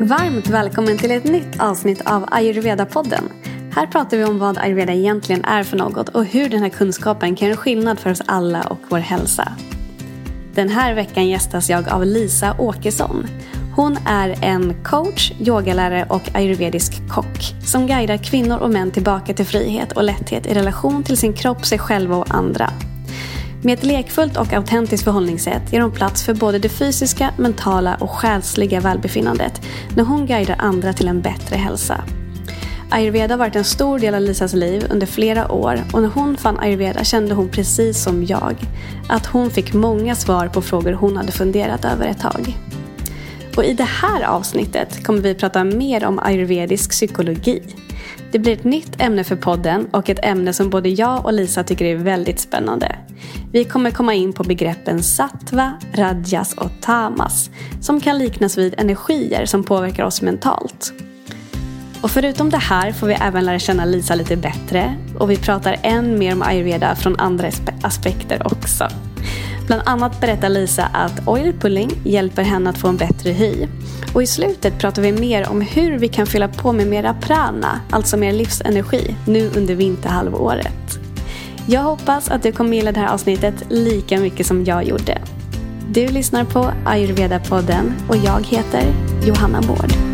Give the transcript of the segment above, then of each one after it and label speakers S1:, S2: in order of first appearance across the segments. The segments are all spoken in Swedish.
S1: Varmt välkommen till ett nytt avsnitt av Ayurveda-podden. Här pratar vi om vad ayurveda egentligen är för något och hur den här kunskapen kan göra skillnad för oss alla och vår hälsa. Den här veckan gästas jag av Lisa Åkesson. Hon är en coach, yogalärare och ayurvedisk kock som guidar kvinnor och män tillbaka till frihet och lätthet i relation till sin kropp, sig själva och andra. Med ett lekfullt och autentiskt förhållningssätt ger hon plats för både det fysiska, mentala och själsliga välbefinnandet när hon guidar andra till en bättre hälsa. Ayurveda har varit en stor del av Lisas liv under flera år och när hon fann ayurveda kände hon precis som jag att hon fick många svar på frågor hon hade funderat över ett tag. Och i det här avsnittet kommer vi prata mer om ayurvedisk psykologi. Det blir ett nytt ämne för podden och ett ämne som både jag och Lisa tycker är väldigt spännande. Vi kommer komma in på begreppen sattva, rajas och tamas som kan liknas vid energier som påverkar oss mentalt. Och förutom det här får vi även lära känna Lisa lite bättre och vi pratar än mer om ayurveda från andra aspekter också. Bland annat berättar Lisa att oil pulling hjälper henne att få en bättre hy. Och i slutet pratar vi mer om hur vi kan fylla på med mera prana, alltså mer livsenergi, nu under vinterhalvåret. Jag hoppas att du kommer gilla det här avsnittet lika mycket som jag gjorde. Du lyssnar på Ayurveda-podden och jag heter Johanna Bård.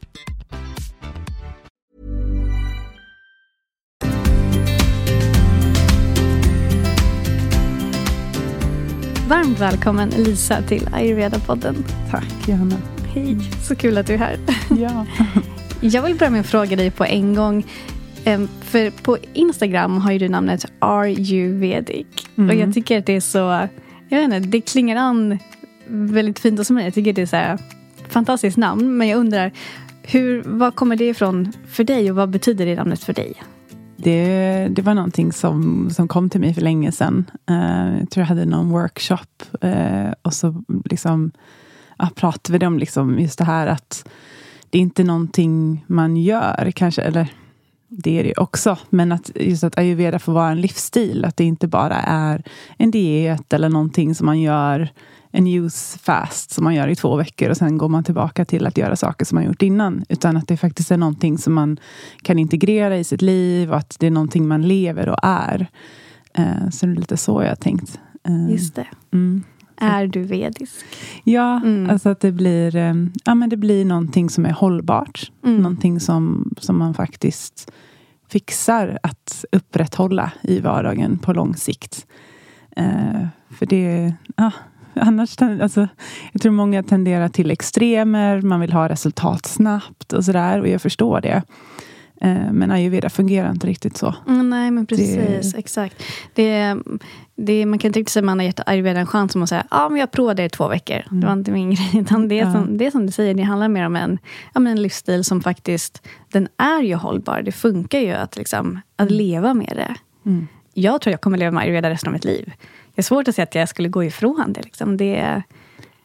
S1: Varmt välkommen Lisa till Ayurveda-podden.
S2: Tack Johanna.
S1: Hej, så kul att du är här.
S2: Ja.
S1: Jag vill börja med att fråga dig på en gång. För på Instagram har ju du namnet Ayurvedic.
S2: Mm.
S1: Och jag tycker att det är så, jag vet inte, det klingar an väldigt fint hos mig. Jag tycker det är så här, fantastiskt namn. Men jag undrar, hur, var kommer det ifrån för dig och vad betyder det namnet för dig?
S2: Det, det var någonting som, som kom till mig för länge sedan. Eh, jag tror jag hade någon workshop. Eh, och så liksom, ja, pratade vi om liksom just det här att det är inte någonting man gör kanske. Eller det är det också. Men att just att ayurveda får vara en livsstil. Att det inte bara är en diet eller någonting som man gör en use fast som man gör i två veckor och sen går man tillbaka till att göra saker som man gjort innan. Utan att det faktiskt är någonting som man kan integrera i sitt liv och att det är någonting man lever och är. Eh, så det är lite så jag har tänkt. Eh,
S1: Just det.
S2: Mm.
S1: Är du vedisk?
S2: Ja,
S1: Mm.
S2: alltså att det blir, eh, ja, men det blir någonting som är hållbart.
S1: Mm.
S2: Någonting som, som man faktiskt fixar att upprätthålla i vardagen på lång sikt. Eh, för det, ja, annars, alltså, jag tror många tenderar till extremer, man vill ha resultat snabbt och sådär. Och jag förstår det. Eh, men ayurveda fungerar inte riktigt så.
S1: Mm, nej, men precis.
S2: Det-
S1: Exakt. Det, det, man kan inte riktigt säga att man har gett ayurveda en chans som att säga ja, men jag provade det i två veckor. Det var inte min grej. Utan det,
S2: Mm. Ja.
S1: som, det som du säger, det handlar mer om en, ja, men en livsstil som faktiskt den är ju hållbar. Det funkar ju att, liksom, att leva med det.
S2: Mm.
S1: Jag tror jag kommer leva med ayurveda resten av mitt liv. Det är svårt att säga att jag skulle gå ifrån det. Liksom. det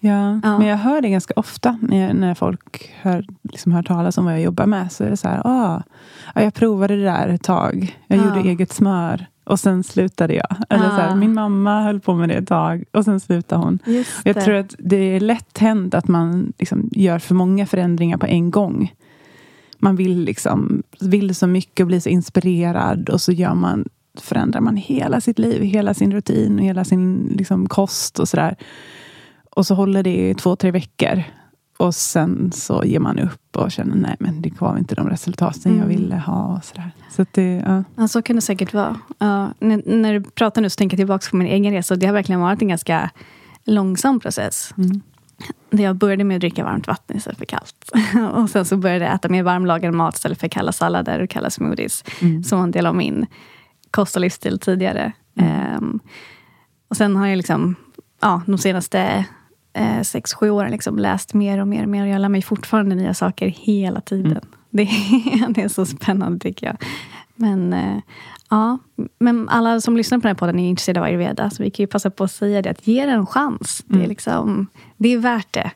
S2: Ja,
S1: Ja.
S2: men jag hör det ganska ofta när, när folk hör, liksom hör talas om vad jag jobbar med. Så är det så här, ah, ja, jag provade det där ett tag. Jag
S1: Ja.
S2: gjorde eget smör och sen slutade jag. Eller så här, min mamma höll på med det ett tag och sen slutade hon. Jag tror att det är lätt hänt att man liksom gör för många förändringar på en gång. Man vill, liksom, vill så mycket och blir så inspirerad och så gör man, förändrar man hela sitt liv, hela sin rutin och hela sin liksom, kost och sådär. Och så håller det i två, tre veckor. Och sen så ger man upp och känner nej men det gav inte de resultaten jag
S1: Mm.
S2: ville ha. Och sådär. Så det, ja.
S1: Ja, så kan det säkert vara. Ja, när, när du pratar nu så tänker jag tillbaka på min egen resa. Det har verkligen varit en ganska långsam process.
S2: Mm.
S1: Där jag började med att dricka varmt vatten istället för kallt. Och sen så började jag äta mer varmlagad mat istället för kalla sallader och kalla smoothies.
S2: Mm.
S1: Som var en del av min kost och livsstil tidigare. Um, och sen har jag liksom, ja, de senaste eh, sex, sju åren liksom läst mer och mer och mer. Och jag lär mig fortfarande nya saker hela tiden. Mm. Det, är, det är så spännande tycker jag. Men, eh, ja, men alla som lyssnar på den här podden är intresserade av ayurveda. Så vi kan ju passa på att säga det, att ge det en chans. Mm. Det, är liksom, det är värt det.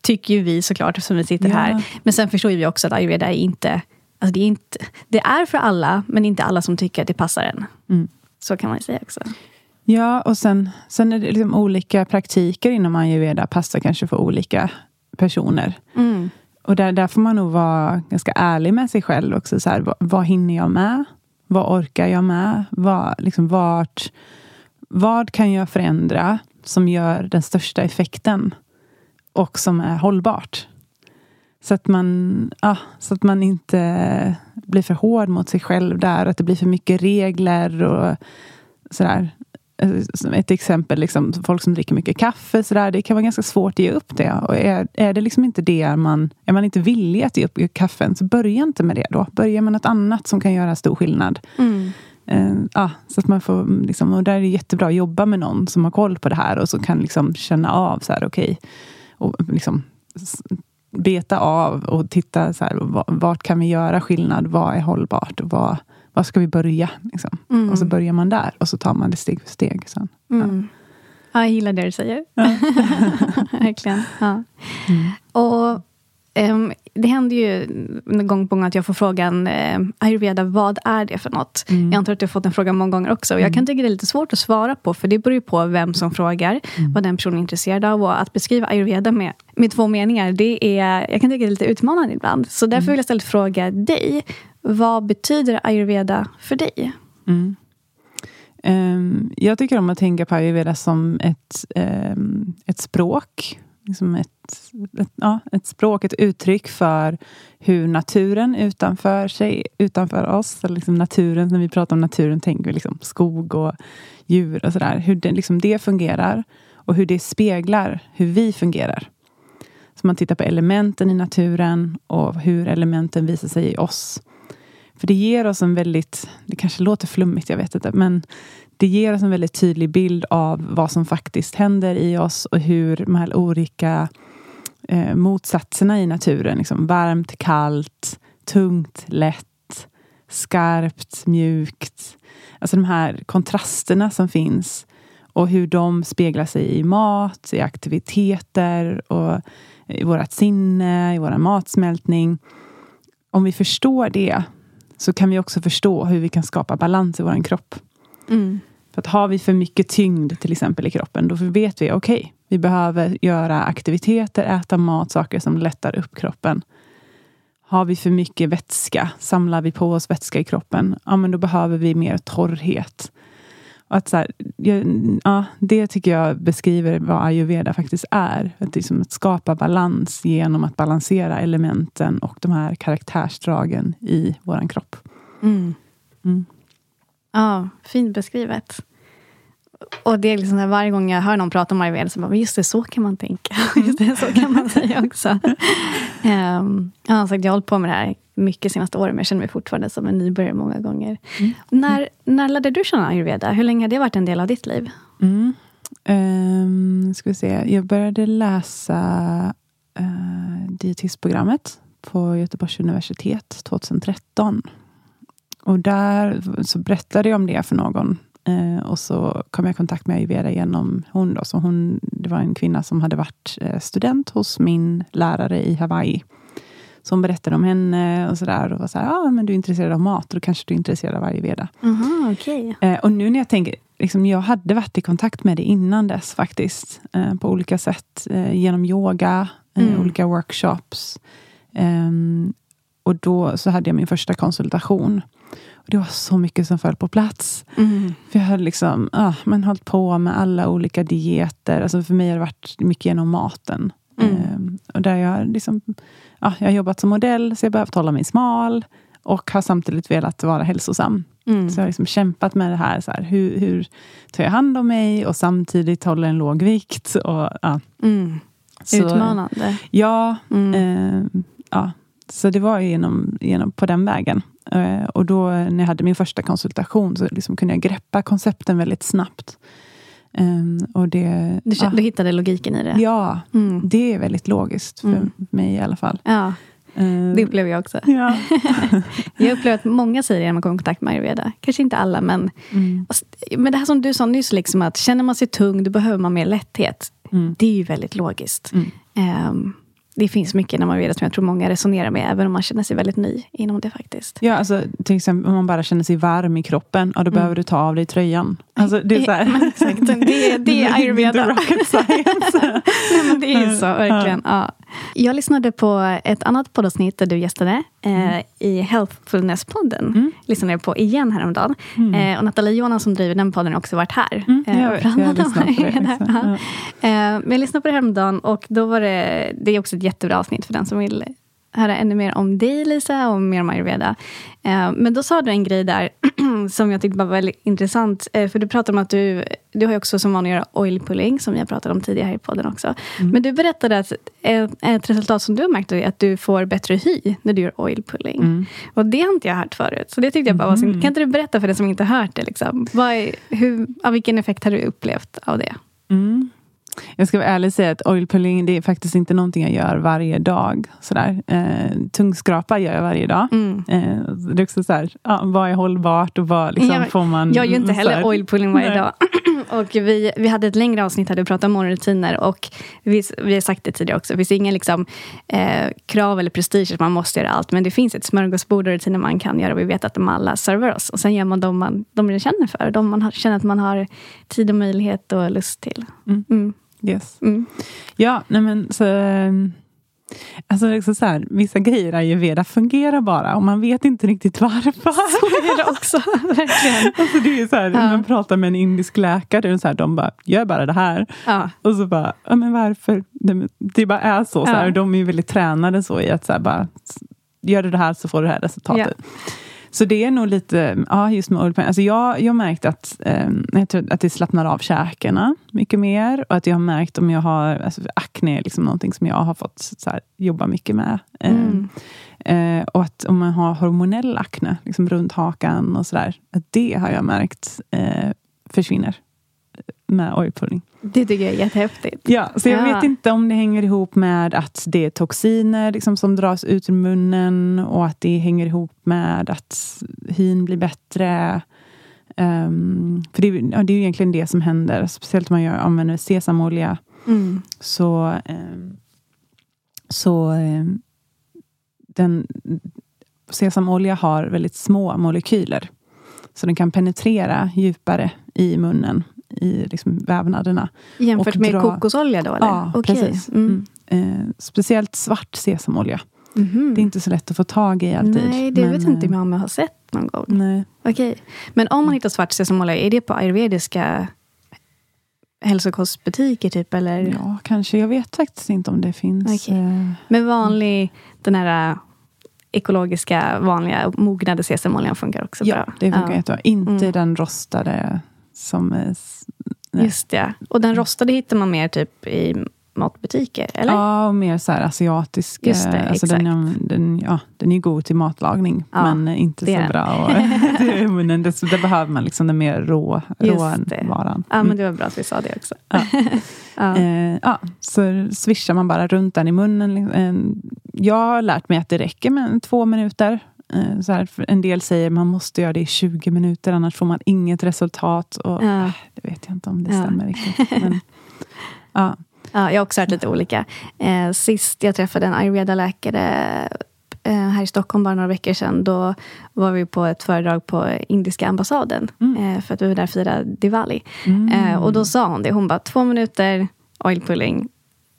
S1: Tycker ju vi såklart, eftersom vi sitter ja. här. Men sen förstår vi också att ayurveda är inte Alltså det, är inte, det är för alla, men inte alla som tycker att det passar en. Mm. Så kan man säga också.
S2: Ja, och sen, sen är det liksom olika praktiker inom ayurveda passar kanske för olika personer. Mm. Och där, där får man nog vara ganska ärlig med sig själv också. Så här, vad, vad hinner jag med? Vad orkar jag med? Vad, liksom, vart, vad kan jag förändra som gör den största effekten? Och som är hållbart. Så att man, ja, så att man inte blir för hård mot sig själv där. Att det blir för mycket regler och sådär. Ett exempel, liksom, folk som dricker mycket kaffe. Sådär, det kan vara ganska svårt att ge upp det. Och är, är det liksom inte det man... Är man inte villig att ge upp kaffen, så börja inte med det då. Börja med något annat som kan göra stor skillnad. Mm. Uh, ja, så att man får, liksom, och där är det jättebra att jobba med någon som har koll på det här och som kan liksom känna av, så här, okej, okay, liksom, beta av och titta så här, vart kan vi göra skillnad? Vad är hållbart? Och vad, var ska vi börja? Liksom. Mm. Och så börjar man där och så tar man det steg för steg. Sen.
S1: Mm. Ja. jag gillar det du säger. Ja. Verkligen. Ja. Mm. Och um, det händer ju gång på gång att jag får frågan eh, ayurveda, vad är det för något? Mm. Jag antar att du har fått den frågan många gånger också. Och jag kan mm. tycka det är lite svårt att svara på, för det beror ju på vem som frågar, mm. vad den personen är intresserad av. Och att beskriva ayurveda med, med två meningar, det är, jag kan tycka det är lite utmanande ibland. Så därför mm. vill jag istället fråga dig, vad betyder ayurveda för dig?
S2: Mm. Um, jag tycker om att tänka på ayurveda som ett, um, ett språk liksom ett, ett, ja, ett språk, ett uttryck för hur naturen utanför sig, utanför oss, eller liksom naturen, när vi pratar om naturen tänker vi liksom skog och djur och sådär. Hur det, liksom det fungerar och hur det speglar hur vi fungerar. Så man tittar på elementen i naturen och hur elementen visar sig i oss. För det ger oss en väldigt, det kanske låter flummigt, jag vet inte, men det ger oss en väldigt tydlig bild av vad som faktiskt händer i oss och hur de här olika eh, motsatserna i naturen, liksom varmt, kallt, tungt, lätt, skarpt, mjukt. Alltså de här kontrasterna som finns och hur de speglar sig i mat, i aktiviteter och i vårt sinne, i vår matsmältning. Om vi förstår det så kan vi också förstå hur vi kan skapa balans i vår kropp. Mm. För att har vi för mycket tyngd till exempel i kroppen, då vet vi okej, okay, vi behöver göra aktiviteter, äta mat, saker som lättar upp kroppen. Har vi för mycket vätska, samlar vi på oss vätska i kroppen, ja men då behöver vi mer torrhet. Att så här, ja, det tycker jag beskriver vad ayurveda faktiskt är. Att, liksom att skapa balans genom att balansera elementen och de här karaktärsdragen i vår kropp. Mm.
S1: Mm. Ja, fint beskrivet. Och det är liksom här, varje gång jag hör någon prata om ayurveda så bara, just det, så kan man tänka. just det, så kan man säga också. um, jag har sagt, jag har hållit på med det här mycket senaste åren, men jag känner mig fortfarande som en nybörjare många gånger. Mm. När, när lärde du känna ayurveda? Hur länge har det varit en del av ditt liv?
S2: Mm. Um, ska vi se. Jag började läsa uh, dietistprogrammet på Göteborgs universitet 2013. Och där så berättade jag om det för någon. Eh, och så kom jag i kontakt med ayurveda genom hon. Då. Så hon det var en kvinna som hade varit eh, student hos min lärare i Hawaii. Så hon berättade om henne och sådär. Och var så här, ah, men du är intresserad av mat, då kanske du är intresserad av ayurveda.
S1: Aha, okay.
S2: eh, och nu när jag tänker, liksom, jag hade varit i kontakt med det innan dess faktiskt. På olika sätt. Genom yoga, mm. olika workshops. Ehm, och då så hade jag min första konsultation. Och det var så mycket som föll på plats. Mm. För jag hade liksom, ah, man hållit på med alla olika dieter. Alltså för mig har det varit mycket genom maten. Mm. Ehm, och där jag, liksom, ah, jag har jobbat som modell, så jag behövt hålla mig smal. Och har samtidigt velat vara hälsosam. Mm. Så jag har liksom kämpat med det här. Så här, hur, hur tar jag hand om mig och samtidigt håller en låg vikt? Och, ah.
S1: Så, Utmanande.
S2: Ja. Eh, ja så det var genom, genom, på den vägen. Eh, och då när jag hade min första konsultation så liksom kunde jag greppa koncepten väldigt snabbt. Um, och det,
S1: du, ja. du hittade logiken i det?
S2: Ja, mm. det är väldigt logiskt för mm. mig i alla fall.
S1: Ja. Uh, det upplever jag också. Ja. jag upplever att många säger det när man kommer i kontakt med ayurveda. Kanske inte alla, men, mm. men det här som du sa nyss, liksom att känner man sig tung, då behöver man mer lätthet. Mm. Det är ju väldigt logiskt. Um, det finns mycket inom Ayurveda som jag tror många resonerar med, även om man känner sig väldigt ny inom det faktiskt.
S2: Ja, alltså, till exempel om man bara känner sig varm i kroppen, ja, då mm. behöver du ta av dig tröjan. Alltså, det, är så här.
S1: Exakt, det, det är ayurveda. Nej, men det är ju så, verkligen. Ja. Jag lyssnade på ett annat poddavsnitt där du gästade, eh, mm. i Healthfulness-podden. Mm. Lyssnade jag på igen häromdagen. Mm. Eh, och Nathalie Jonas som driver den podden har också varit här.
S2: Mm, eh, jag, jag, jag lyssnade på det. Ja.
S1: Eh, men jag lyssnade på det häromdagen och då var det, det är också ett jättebra avsnitt för den som vill höra ännu mer om dig, Lisa, och mer om ayurveda. Eh, men då sa du en grej där som jag tyckte var väldigt intressant. Eh, för du pratade om att du, du har också som vana att göra oil pulling, som jag pratade om tidigare här i podden också. Mm. Men du berättade att ett resultat som du har märkt är att du får bättre hy när du gör oil pulling. Mm. Och det har inte jag hört förut. Så det tyckte jag bara var mm. Kan inte du berätta för den som inte har hört det? Liksom? Vad är, hur, vilken effekt har du upplevt av det?
S2: Mm. Jag ska vara ärlig och säga att oil pulling det är faktiskt inte någonting jag gör varje dag. Sådär. Eh, tungskrapa gör jag varje dag. Mm. Eh, det är också så här, ja, vad är hållbart och vad liksom,
S1: jag,
S2: får man...
S1: Jag gör inte heller oil pulling varje dag. och vi, vi hade ett längre avsnitt där vi pratade om morgonrutiner. Och vi, vi har sagt det tidigare också, det finns inga liksom, eh, krav eller prestige att man måste göra allt. Men det finns ett smörgåsbord och rutiner man kan göra. Och vi vet att de alla servar oss. Och sen gör man de man, de man känner för. De man har, känner att man har tid och möjlighet och lust till.
S2: Mm. Mm. Yes. Mm. Ja, nej men så... Alltså liksom så här, vissa grejer i ayurveda fungerar bara och man vet inte riktigt varför.
S1: Så är det också, verkligen.
S2: Alltså det är så här, ja. Man pratar med en indisk läkare och så här, de bara, gör bara det här. Ja. Och så bara, ja men varför? Det, det bara är så. så här, De är väldigt tränade så i att så bara, gör du det här så får du det här resultatet. Ja. Så det är nog lite, ja just med. Alltså jag, jag har märkt att, eh, jag tror att det slappnar av käkarna mycket mer. Och att jag har märkt om jag har, alltså akne är liksom någonting som jag har fått här, jobba mycket med. Eh, mm. Eh, och att om man har hormonell akne, liksom runt hakan och sådär. Det har jag märkt eh, försvinner med oilpulling.
S1: Det tycker jag är jättehäftigt.
S2: Ja, så jag ja. vet inte om det hänger ihop med att det är toxiner liksom, som dras ut ur munnen och att det hänger ihop med att hyn blir bättre. Um, för det, ja, det är egentligen det som händer, speciellt om man gör, använder sesamolja. Mm. Så, um, så um, den, sesamolja har väldigt små molekyler. Så den kan penetrera djupare i munnen i liksom vävnaderna.
S1: Jämfört med dra... kokosolja då? Eller?
S2: Ja, okay. precis. Mm. Mm. Eh, speciellt svart sesamolja. Mm. Det är inte så lätt att få tag i alltid.
S1: Nej, det men, vet inte om jag har sett någon gång. Nej. Okay. Men om man hittar svart sesamolja, är det på ayurvediska hälsokostbutiker? Typ, eller?
S2: Ja, kanske. Jag vet faktiskt inte om det finns. Okay. Eh...
S1: Men vanlig, den här ekologiska, vanliga mognade sesamoljan funkar också
S2: ja,
S1: bra?
S2: Ja, det funkar ja. jättebra. Inte mm. den rostade som...
S1: Nej. Just det. Och den rostade hittar man mer typ i matbutiker? Eller?
S2: Ja, och mer så här asiatisk. Just det, alltså exakt. Den, den, ja, den är god till matlagning, ja, men inte så bra. Och, det, det, det, behöver man, liksom den mer rå, varan.
S1: Ja, men det var bra att vi sa det också.
S2: Ja. ja. Eh, ja. så swishar man bara runt den i munnen. Eh, jag har lärt mig att det räcker med två minuter. Eh, så här, en del säger man måste göra det i 20 minuter, annars får man inget resultat. Och, ja. äh, det vet jag inte om det stämmer riktigt. Men,
S1: ja. Ja, jag har också hört lite olika. Eh, sist jag träffade en ayurveda-läkare eh, här i Stockholm, bara några veckor sedan, då var vi på ett föredrag på indiska ambassaden. Mm. Eh, för att vi var där och firade Diwali. Mm. Eh, och då sa hon det, hon bara två minuter oil pulling,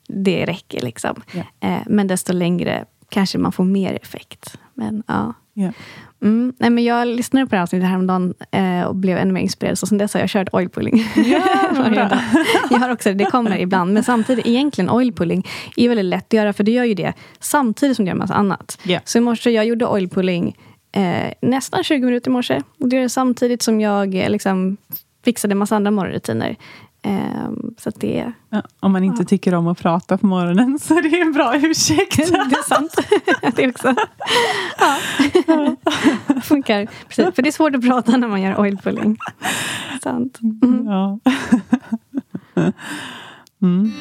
S1: det räcker liksom. Yeah. men desto längre kanske man får mer effekt. Men ja. Yeah. Mm, nej, men jag lyssnade på det här avsnittet häromdagen eh, och blev ännu mer inspirerad. Så sen dess har jag kört oilpulling.
S2: Yeah,
S1: jag har också det, kommer ibland. Men samtidigt, egentligen oilpulling är väldigt lätt att göra. För du gör ju det samtidigt som du gör massa annat.
S2: Yeah.
S1: Så i morse, jag gjorde oilpulling eh, nästan 20 minuter i morse. Och det gör det samtidigt som jag eh, liksom, fixade massa andra morgonrutiner. Um, så det...
S2: Ja, om man inte ja. tycker om att prata på morgonen så är det en bra ursäkt. det
S1: är sant. det också. Ja. ja. Funkar. Precis. För det är svårt att prata när man gör oil pulling. Sant. Mm. Ja. mm.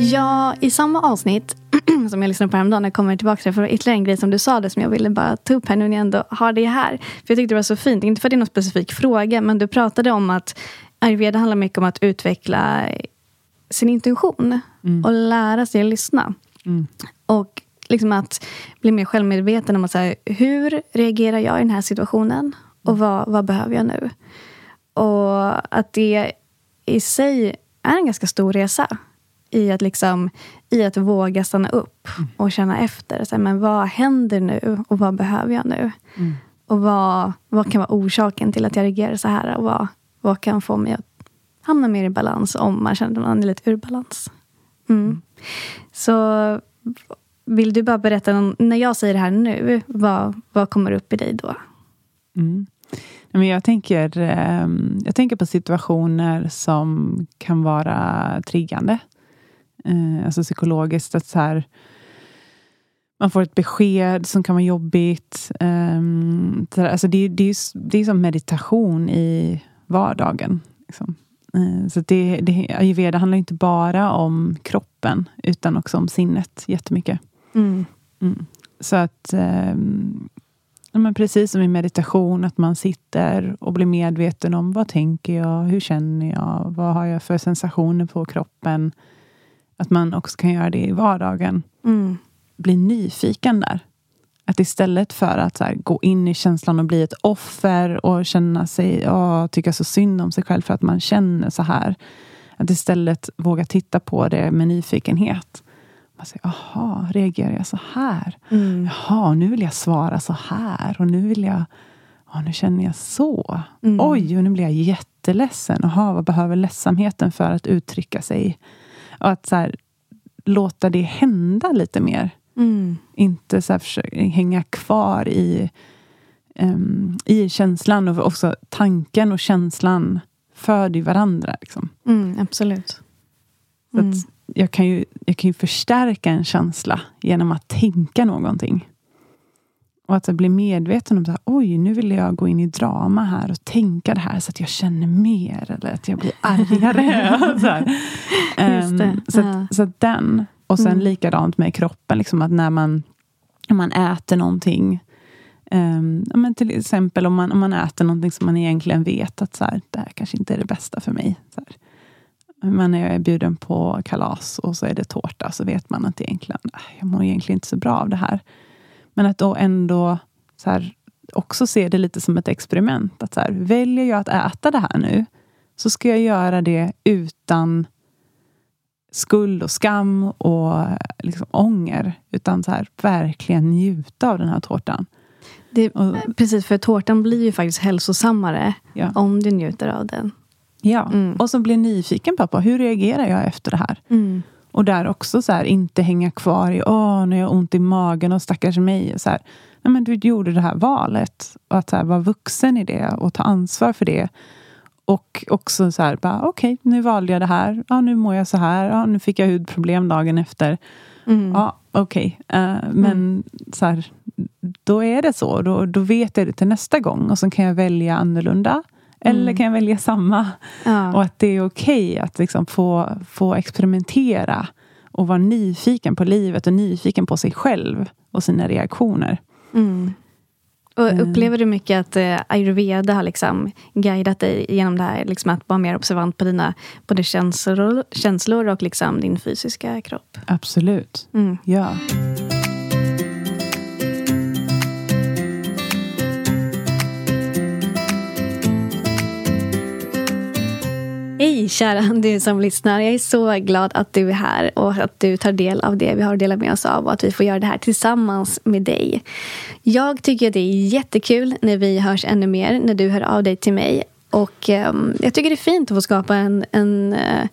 S1: Ja, i samma avsnitt som jag lyssnade på häromdagen, jag kommer tillbaka till det, för ytterligare en grej som du sa det som jag ville bara ta upp här nu när jag ändå har det här. För jag tyckte det var så fint, inte för att det är någon specifik fråga, men du pratade om att ayurveda handlar mycket om att utveckla sin intuition mm. och lära sig att lyssna. Mm. Och liksom att bli mer självmedveten om att säga, hur reagerar jag i den här situationen? Och vad, vad behöver jag nu? Och att det i sig är en ganska stor resa i att, liksom, i att våga stanna upp och känna efter. Så här, men vad händer nu och vad behöver jag nu? Mm. Och vad, vad kan vara orsaken till att jag reagerar så här? Och vad, vad kan få mig att hamna mer i balans om man känner att man är lite ur balans? Mm. mm. Så vill du bara berätta, när jag säger det här nu, vad, vad kommer upp i dig då?
S2: Mm. Men jag, tänker, ehm, jag tänker på situationer som kan vara triggande eh, alltså psykologiskt. Att så här, man får ett besked som kan vara jobbigt. Um, alltså det, det, är, det är som meditation i vardagen. Liksom. Uh, så det, det, ayurveda handlar inte bara om kroppen utan också om sinnet jättemycket. Mm. Mm. Så att um, men precis som i meditation, att man sitter och blir medveten om vad tänker jag, hur känner jag, vad har jag för sensationer på kroppen. Att man också kan göra det i vardagen. Mm. Bli nyfiken där. Att istället för att här, gå in i känslan och bli ett offer och känna sig, åh, tycka så synd om sig själv för att man känner så här. Att istället våga titta på det med nyfikenhet. Man säger, jaha, reagerar jag så här? Mm. Jaha, nu vill jag svara så här. Och nu vill jag, åh, nu känner jag så. Mm. Oj, och nu blir jag jätteledsen. Jaha, vad behöver ledsamheten för att uttrycka sig? Och att så här, låta det hända lite mer. Mm. Inte så här, försöka hänga kvar i, um, i känslan. Och också tanken och känslan föder varandra. Liksom.
S1: Mm, absolut.
S2: Mm. Jag, kan ju, jag kan ju förstärka en känsla genom att tänka någonting. Och att bli medveten om att oj, nu vill jag gå in i drama här och tänka det här så att jag känner mer eller att jag blir argare. så, um, så, att, så att den. Och sen mm. likadant med kroppen, liksom att när man, när man äter någonting um, men till exempel om man, om man äter någonting som man egentligen vet att så här, det här kanske inte är det bästa för mig. Så här. Man är bjuden på kalas och så är det tårta så vet man att egentligen, jag mår egentligen inte så bra av det här. Men att då ändå så här, också se det lite som ett experiment. Att så här, väljer jag att äta det här nu så ska jag göra det utan skuld och skam och liksom ånger. Utan så här, verkligen njuta av den här tårtan.
S1: Det, precis, för tårtan blir ju faktiskt hälsosammare ja. om du njuter av den.
S2: Ja, mm. och så bli nyfiken på, hur reagerar jag efter det här? Mm. Och där också så här, inte hänga kvar i, åh, nu har jag ont i magen och stackars mig. Så här, nej, men du gjorde det här valet. Och att så här, vara vuxen i det och ta ansvar för det. Och också så här, okej, okay, nu valde jag det här. Ja, nu mår jag så här. Ja, nu fick jag hudproblem dagen efter. Mm. Ja, okej. Okay. Uh, eh, men mm. så här, då är det så. Då, då vet jag det till nästa gång. Och så kan jag välja annorlunda. Eller mm. kan jag välja samma? Ja. Och att det är okej okay att liksom få, få experimentera och vara nyfiken på livet och nyfiken på sig själv och sina reaktioner. Mm.
S1: Och eh. upplever du mycket att eh, ayurveda har liksom guidat dig genom det här? Liksom att vara mer observant på dina både känslor, känslor och liksom din fysiska kropp?
S2: Absolut. Mm. Ja.
S1: Kära du som lyssnar. Jag är så glad att du är här och att du tar del av det vi har att dela med oss av och att vi får göra det här tillsammans med dig. Jag tycker att det är jättekul när vi hörs ännu mer, när du hör av dig till mig. Och um, jag tycker det är fint att få skapa en, en uh,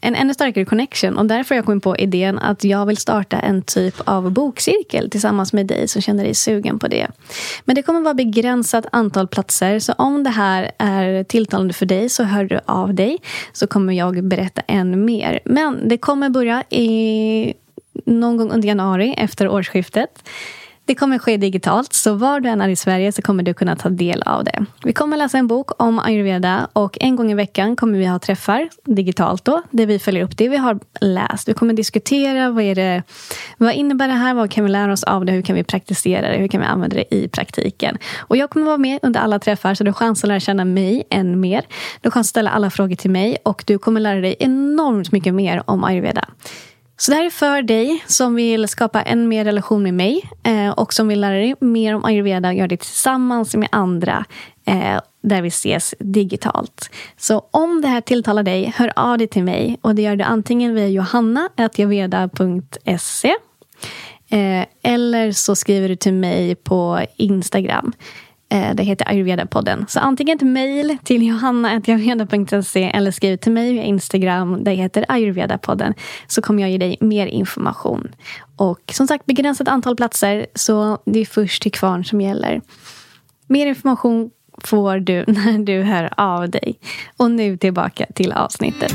S1: en ännu starkare connection. Och därför har jag kommit på idén att jag vill starta en typ av bokcirkel tillsammans med dig som känner dig sugen på det. Men det kommer vara begränsat antal platser. Så om det här är tilltalande för dig så hör du av dig. Så kommer jag berätta ännu mer. Men det kommer börja i någon gång under januari efter årsskiftet. Det kommer ske digitalt, så var du än är i Sverige så kommer du kunna ta del av det. Vi kommer läsa en bok om ayurveda och en gång i veckan kommer vi ha träffar digitalt då, där vi följer upp det vi har läst. Vi kommer diskutera vad, är det, vad innebär det här, vad kan vi lära oss av det, hur kan vi praktisera det, hur kan vi använda det i praktiken. Och jag kommer vara med under alla träffar så du har chans att lära känna mig än mer. Du har chans att ställa alla frågor till mig och du kommer lära dig enormt mycket mer om ayurveda. Så det här är för dig som vill skapa en mer relation med mig eh, och som vill lära dig mer om ayurveda och göra det tillsammans med andra eh, där vi ses digitalt. Så om det här tilltalar dig, hör av dig till mig. Och Det gör du antingen via johanna.javeda.se eh, eller så skriver du till mig på Instagram. Eh, det heter Ayurveda-podden. Så antingen ett mejl till johanna.ayurveda.se eller skriv till mig via Instagram. Det heter Ayurveda-podden. Så kommer jag ge dig mer information. Och som sagt, begränsat antal platser. Så det är först till kvarn som gäller. Mer information får du när du hör av dig. Och nu tillbaka till avsnittet.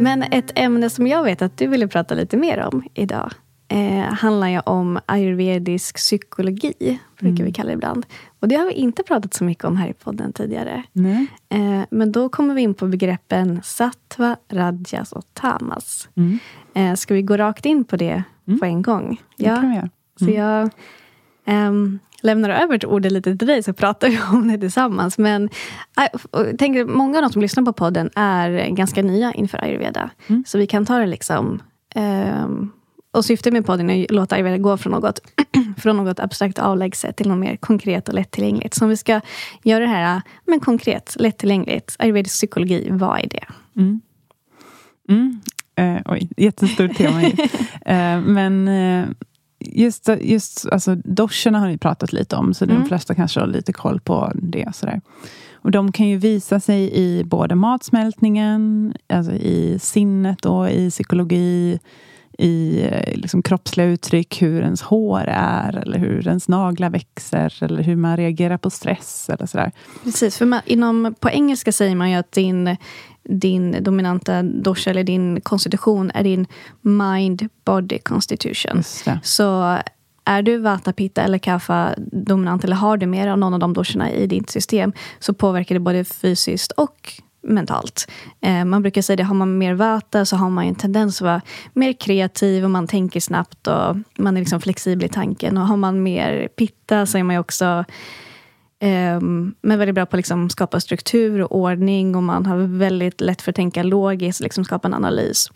S1: Men ett ämne som jag vet att du ville prata lite mer om idag eh, handlar ju om ayurvedisk psykologi, brukar mm. vi kalla det ibland. Och det har vi inte pratat så mycket om här i podden tidigare. Eh, men då kommer vi in på begreppen sattva, rajas och tamas. Mm. Eh, ska vi gå rakt in på det mm. på en gång?
S2: Ja, det kan vi göra.
S1: Så mm. jag um, lämnar över ordet lite till dig, så pratar vi om det tillsammans. Men jag tänker, många av de som lyssnar på podden är ganska nya inför ayurveda. Mm. Så vi kan ta det liksom um, och syftet med podden är att låta ayurveda gå från något, från något abstrakt avlägset till något mer konkret och lättillgängligt. Så om vi ska göra det här men konkret, lättillgängligt. Ayurvedisk psykologi, vad är det?
S2: Mm. Mm. Eh, oj, jättestort tema. eh, men eh, just, just alltså, doscherna har vi pratat lite om, så mm. de flesta kanske har lite koll på det. Sådär. Och de kan ju visa sig i både matsmältningen, alltså i sinnet och i psykologi, i eh, liksom, kroppsliga uttryck, hur ens hår är, eller hur ens naglar växer, eller hur man reagerar på stress. eller sådär.
S1: Precis, för man, inom, på engelska säger man ju att din, din dominanta dosha, eller din konstitution, är din mind, body constitution. Så är du vata, pitta eller kaffa dominant, eller har du mer av någon av de doshorna i ditt system, så påverkar det både fysiskt och mentalt. Eh, man brukar säga att har man mer vata så har man en tendens att vara mer kreativ och man tänker snabbt och man är liksom flexibel i tanken. Och har man mer pitta så är man också eh, men väldigt bra på att liksom skapa struktur och ordning och man har väldigt lätt för att tänka logiskt och liksom skapa en analys.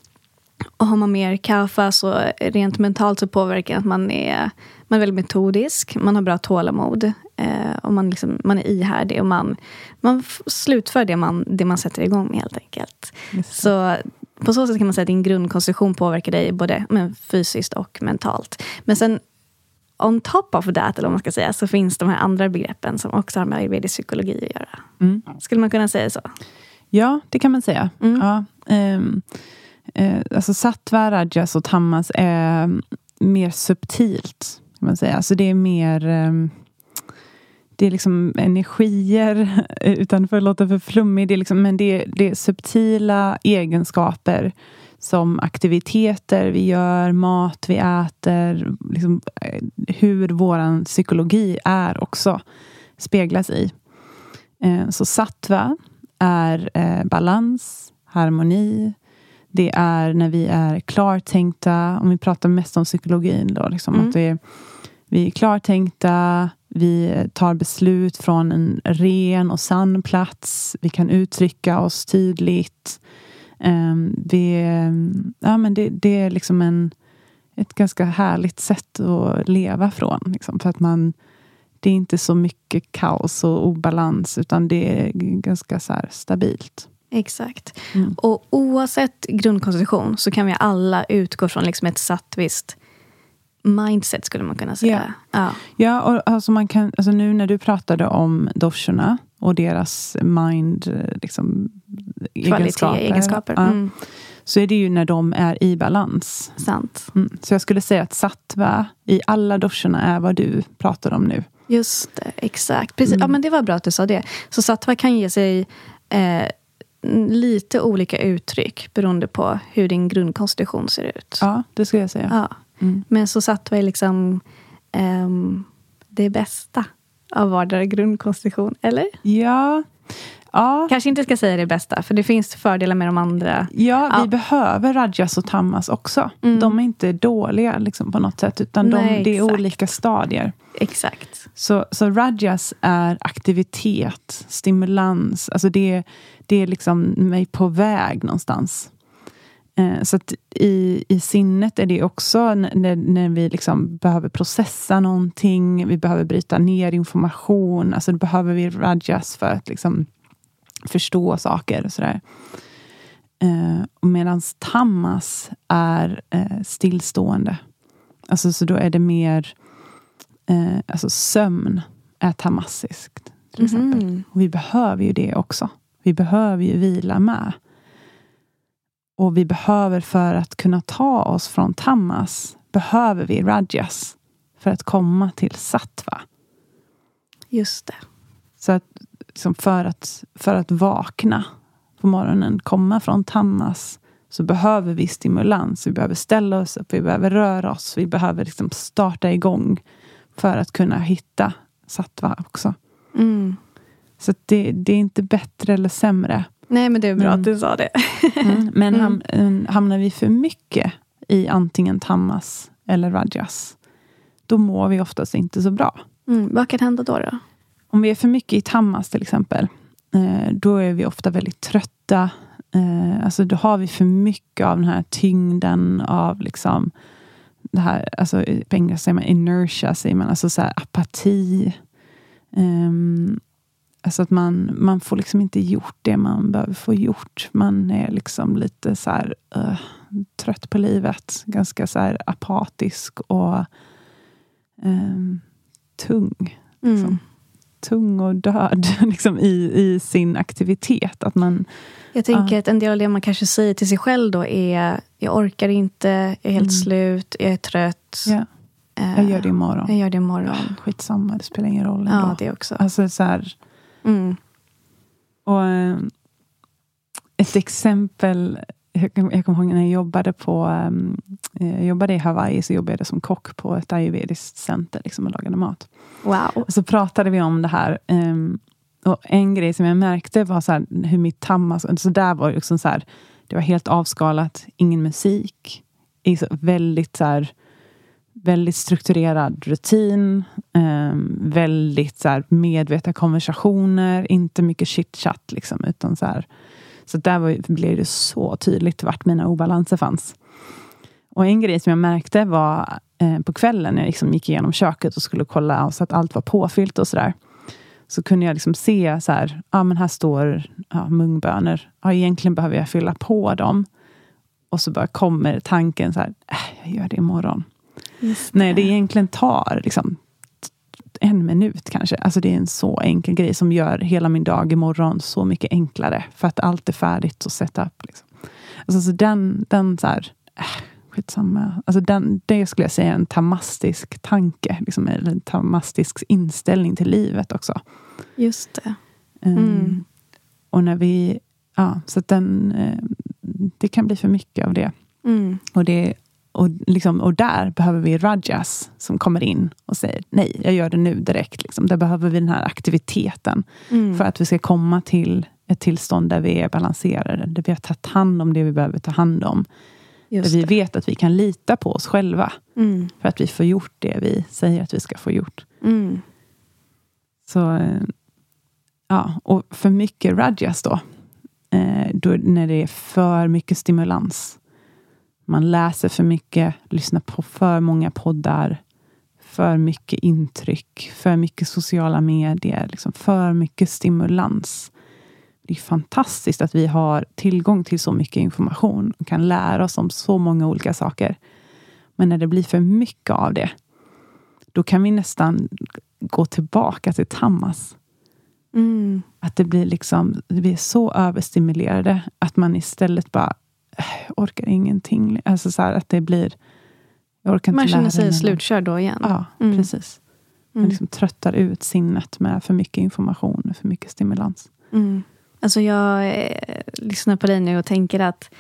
S1: Och har man mer kaffe så rent mentalt så påverkar det att man är, man är väldigt metodisk, man har bra tålamod. Eh, och man, liksom, man är ihärdig och man, man slutför det man, det man sätter igång med helt enkelt. Så på så sätt kan man säga att din grundkonstitution påverkar dig både men, fysiskt och mentalt. Men sen on top of that, eller vad man ska säga, så finns de här andra begreppen som också har med ayurvedisk psykologi att göra.
S2: Mm.
S1: Skulle man kunna säga så?
S2: Ja, det kan man säga.
S1: Mm.
S2: Ja, ehm, eh, alltså sattva, rajas och tamas är mer subtilt. Kan man säga. Alltså det är mer ehm, det är liksom energier, utan för att låta för flummig. Det är liksom, men det är, det är subtila egenskaper som aktiviteter vi gör, mat vi äter, liksom, eh, hur vår psykologi är också speglas i. Eh, så sattva är eh, balans, harmoni. Det är när vi är klartänkta, om vi pratar mest om psykologin då, liksom,
S1: Mm.
S2: att är, vi är klartänkta, vi tar beslut från en ren och sann plats. Vi kan uttrycka oss tydligt. Vi, ehm, ja, men det, det är liksom en, ett ganska härligt sätt att leva från. Liksom, för att man, det är inte så mycket kaos och obalans, utan det är ganska så stabilt.
S1: Exakt.
S2: Mm.
S1: Och oavsett grundkonstitution så kan vi alla utgå från liksom ett satt visst mindset, skulle man kunna säga. Ja.
S2: Ja, och alltså man kan, alltså nu när du pratade om doshorna och deras mind, liksom,
S1: Kvalitet,
S2: egenskaper,
S1: egenskaper.
S2: Ja,
S1: Mm.
S2: så är det ju när de är i balans.
S1: Sant.
S2: Mm. Så jag skulle säga att sattva i alla doshorna är vad du pratar om nu.
S1: Just det, exakt. Precis.
S2: Mm.
S1: Ja, men det var bra att du sa det. Så sattva kan ge sig eh, lite olika uttryck beroende på hur din grundkonstitution ser ut.
S2: Ja, det skulle jag säga.
S1: Ja.
S2: Mm.
S1: Men så sattva är liksom ehm, det bästa av vardera grundkonstitution, eller?
S2: Ja. Ja,
S1: Kanske inte ska säga det bästa, för det finns fördelar med de andra.
S2: ja, vi
S1: Ja.
S2: behöver rajas och tamas också.
S1: Mm.
S2: De är inte dåliga liksom, på något sätt, utan de,
S1: Nej,
S2: det är olika stadier.
S1: Exakt.
S2: Så, så rajas är aktivitet, stimulans. Alltså det, det är liksom mig på väg någonstans. Eh, så i, i sinnet är det också när, när vi liksom behöver processa någonting, vi behöver bryta ner information. Alltså då behöver vi rajas för att liksom förstå saker och sådär. Eh, Medan tamas är eh, stillstående. Alltså så då är det mer eh, alltså sömn är tamassiskt. Till exempel.
S1: Mhm.
S2: Och vi behöver ju det också. Vi behöver ju vila med. Och vi behöver för att kunna ta oss från tamas, behöver vi rajas för att komma till sattva.
S1: Just det.
S2: Så att, liksom för, att, för att vakna på morgonen, komma från tamas, så behöver vi stimulans. Vi behöver ställa oss upp, vi behöver röra oss, vi behöver liksom starta igång för att kunna hitta sattva också.
S1: Mm.
S2: Så det, det är inte bättre eller sämre.
S1: Nej, men det är bra
S2: Mm.
S1: att du sa det.
S2: Mm. Men
S1: Mm.
S2: ham, eh, hamnar vi för mycket i antingen tamas eller rajas, då mår vi oftast inte så bra.
S1: Mm. Vad kan hända då? då?
S2: Om vi är för mycket i tamas till exempel, eh, då är vi ofta väldigt trötta. Eh, alltså då har vi för mycket av den här tyngden av liksom det här, alltså på engelska säger man inertia, säger man, alltså så apati. Ehm, alltså att man, man får liksom inte gjort det man behöver få gjort. Man är liksom lite så här eh, trött på livet. Ganska så här apatisk och ehm, tung
S1: Mm.
S2: Liksom. tung och död liksom, i, i sin aktivitet. Att man,
S1: Jag tänker att en del av det man kanske säger till sig själv då är Jag orkar inte, jag är helt
S2: Mm.
S1: slut, jag är trött. Eh,
S2: jag gör det imorgon.
S1: Jag gör det imorgon.
S2: Skitsamma, det spelar ingen roll
S1: Ja, det också.
S2: Alltså så här,
S1: Mm.
S2: och, eh, ett exempel, jag, kom- jag kommer ihåg när jag jobbade på ehm, eh, jag jobbade i Hawaii, så jobbade jag som kock på ett ayurvediskt center liksom, och lagade mat.
S1: Wow.
S2: Och så pratade vi om det här. ehm, och en grej som jag märkte var så här, hur mitt tammas... Så där var liksom så här, det var helt avskalat, ingen musik. I så väldigt, så här, väldigt strukturerad rutin. Eh, väldigt så här, medvetna konversationer. Inte mycket chitchat. Liksom, utan så här, så där var, blev det så tydligt vart mina obalanser fanns. Och en grej som jag märkte var eh, på kvällen när jag liksom gick igenom köket och skulle kolla så att allt var påfyllt och sådär. Så kunde jag liksom se så här, ja men här står ja, mungbönor. Ja, egentligen behöver jag fylla på dem. Och så bara kommer tanken så här, äh, jag gör det imorgon. Nej, det egentligen tar liksom, en minut kanske. Alltså det är en så enkel grej som gör hela min dag imorgon så mycket enklare. För att allt är färdigt och set up. Liksom. Alltså, så den, den så här, äh, skitsamma. Alltså den, det skulle jag säga är en tamastisk tanke. Liksom, eller en tamastisk inställning till livet också.
S1: Just det.
S2: Um,
S1: Mm.
S2: och när vi... Ja, så den... eh, det kan bli för mycket av det.
S1: Mm.
S2: Och, det och, liksom, och där behöver vi Rajas som kommer in och säger nej, jag gör det nu direkt. Liksom. Där behöver vi den här aktiviteten
S1: Mm.
S2: för att vi ska komma till ett tillstånd där vi är balanserade. Där vi har tagit hand om det vi behöver ta hand om.
S1: Just
S2: där vi
S1: det.
S2: vet att vi kan lita på oss själva.
S1: Mm.
S2: För att vi får gjort det vi säger att vi ska få gjort.
S1: Mm.
S2: Så, eh, ja, och för mycket Rajas då, eh, då, när det är för mycket stimulans. Man läser för mycket, lyssnar på för många poddar, för mycket intryck, för mycket sociala medier, liksom för mycket stimulans. Det är fantastiskt att vi har tillgång till så mycket information och kan lära oss om så många olika saker. Men när det blir för mycket av det, då kan vi nästan gå tillbaka till Tammas.
S1: Mm.
S2: Att det blir liksom, vi är så överstimulerade att man istället bara "Äh, jag orkar ingenting. Alltså så här, att det blir... Jag orkar inte
S1: Man känner sig slutkörd då igen.
S2: Ja,
S1: Mm.
S2: precis. Man
S1: Mm.
S2: liksom tröttar ut sinnet med för mycket information och för mycket stimulans.
S1: Mm. Alltså jag eh, lyssnar på dig nu och tänker att